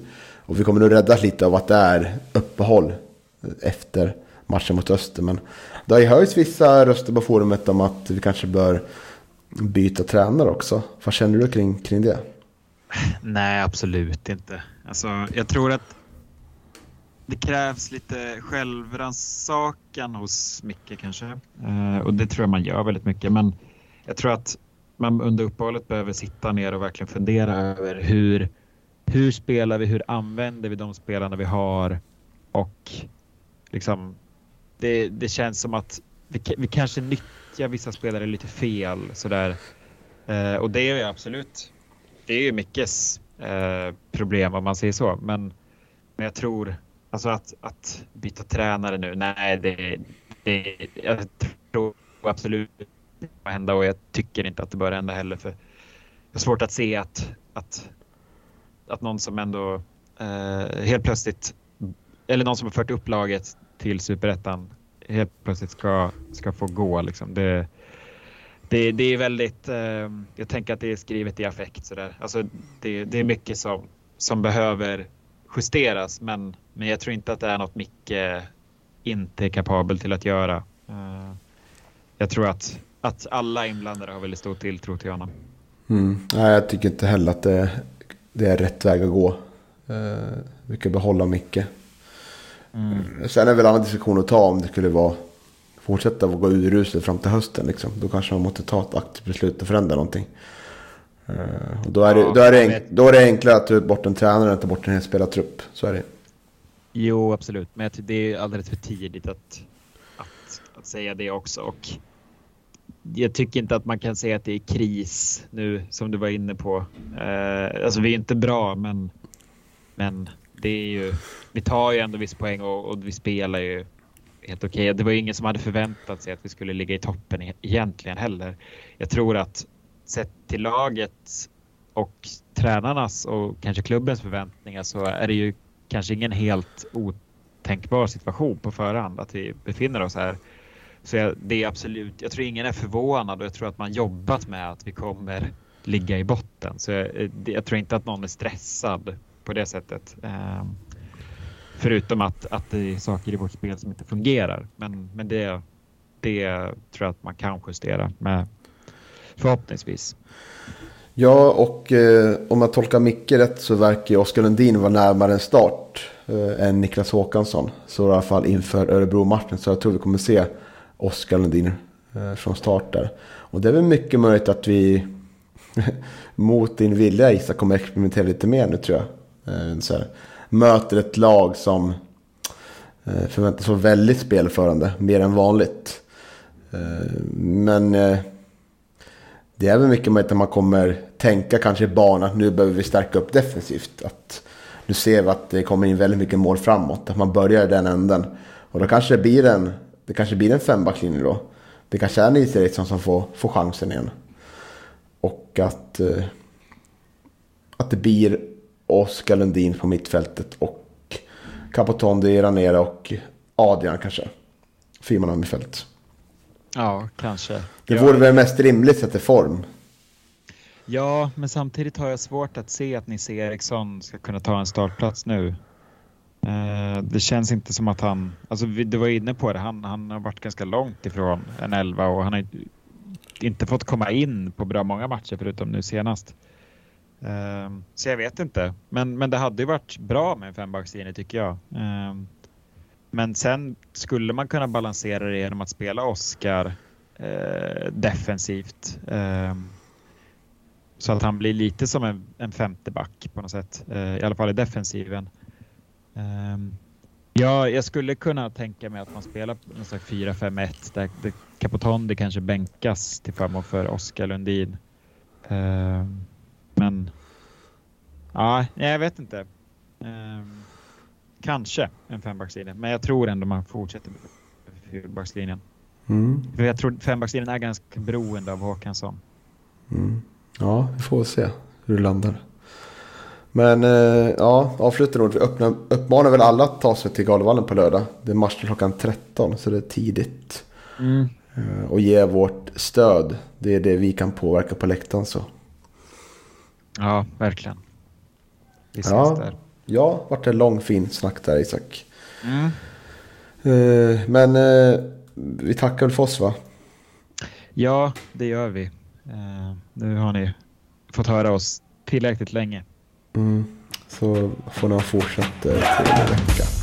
Och vi kommer nog räddas lite av att det är uppehåll efter matchen mot Öster. Men det har ju höjts vissa röster på forumet om att vi kanske bör byta tränare också. Vad känner du kring, kring det? Nej, absolut inte. Alltså, jag tror att det krävs lite självrannsakan hos Micke kanske. Eh, och det tror jag man gör väldigt mycket. Men jag tror att man under uppehållet behöver sitta ner och verkligen fundera över hur, hur spelar vi, hur använder vi de spelarna vi har och liksom det, det känns som att vi, vi kanske nyttjar vissa spelare lite fel sådär. Eh, och det är ju absolut, det är ju Mickes eh, problem om man säger så. Men, men jag tror, alltså att, att byta tränare nu, nej det, det jag tror absolut det kommer hända och jag tycker inte att det bör hända heller. För jag har svårt att se att, att, att någon som ändå eh, helt plötsligt, eller någon som har fört upp laget till superettan helt plötsligt ska, ska få gå. Liksom. Det, det, det är väldigt, eh, jag tänker att det är skrivet i affekt sådär. Alltså det, det är mycket som, som behöver justeras men, men jag tror inte att det är något Micke inte är kapabel till att göra. Eh, jag tror att, att alla inblandade har väldigt stor tilltro till honom. Mm. Nej, jag tycker inte heller att det, det är rätt väg att gå. Eh, vi kan behålla Micke. Mm. Sen är det väl en annan diskussion att ta om det skulle vara fortsätta gå uruselt fram till hösten. Liksom. Då kanske man måste ta ett aktivt beslut och förändra någonting. Uh, och då, är det, ja, då, är det enk, då är det enklare att ta bort en tränare än att ta bort en hel spelartrupp. Så är det. Jo, absolut. Men det är alldeles för tidigt att, att, att säga det också. Och jag tycker inte att man kan säga att det är kris nu, som du var inne på. Uh, alltså, vi är inte bra, men, men det är ju, vi tar ju ändå viss poäng och, och vi spelar ju helt okej. Okay. Det var ju ingen som hade förväntat sig att vi skulle ligga i toppen e-, egentligen heller. Jag tror att sett till laget och tränarnas och kanske klubbens förväntningar så är det ju kanske ingen helt otänkbar situation på förhand att vi befinner oss här. Så jag, det är absolut, jag tror ingen är förvånad och jag tror att man jobbat med att vi kommer ligga i botten. Så jag, eh, jag tror inte att någon är stressad på det sättet. Eh, förutom att, att det är saker i vårt spel som inte fungerar. Men, men det, det tror jag att man kan justera med förhoppningsvis. Ja, och eh, om jag tolkar Micke rätt så verkar Oskar Lundin vara närmare en start eh, än Niklas Håkansson. Så i alla fall inför Örebro-matchen. Så jag tror vi kommer se Oskar Lundin eh, från start där. Och det är väl mycket möjligt att vi mot din vilja Isa kommer experimentera lite mer nu tror jag. Eh, så här, möter ett lag som eh, förväntas vara väldigt spelförande, mer än vanligt. Eh, men det är väl mycket möjligt att man kommer tänka kanske i banan att nu behöver vi stärka upp defensivt. Att nu ser vi att det kommer in väldigt mycket mål framåt, att man börjar i den änden. Och då kanske det blir en, det kanske blir en fembacklinje då. Det kanske är Nils Eriksson som får, får chansen igen. Och att, att det blir Oskar Lundin på mittfältet och Capotondi, Ranera och Adrian kanske. Fyrman mittfält. Ja, kanske. Det vore väl mest rimligt sett i form. Ja, men samtidigt har jag svårt att se att Nisse Eriksson ska kunna ta en startplats nu. Eh, det känns inte som att han, alltså du var inne på det, han, han har varit ganska långt ifrån en elva och han har inte fått komma in på bra många matcher förutom nu senast. Ehm, så jag vet inte. Men, men det hade ju varit bra med en fembackslinje tycker jag. Ehm, men sen skulle man kunna balansera det genom att spela Oscar eh, defensivt. Ehm, så att han blir lite som en, en femte back på något sätt. Eh, I alla fall i defensiven. ja, jag skulle kunna tänka mig att man spelar någon slags 4-5-1 där, där Capotondi kanske bänkas till förmån för Oskar Lundin. Men ja, jag vet inte. Um, kanske en fembackslinje, men jag tror ändå man fortsätter med fyrbackslinjen. Mm. För jag tror fembackslinjen är ganska beroende av Håkansson. Mm. Ja, vi får se hur det landar. Men eh, ja, avslutande ord. Vi öppnar, uppmanar väl alla att ta sig till Galevallen på lördag. Det är match klockan 13 så det är tidigt. Mm. Eh, och ge vårt stöd. Det är det vi kan påverka på läktaren så. Ja, verkligen. Vi ses Ja. där. Ja, vart en lång fin snack där Isak. Mm. Eh, men eh, vi tackar väl för oss va? Ja, det gör vi. Eh, nu har ni fått höra oss tillräckligt länge. Mm. Så får ni ha fortsatt trevlig vecka.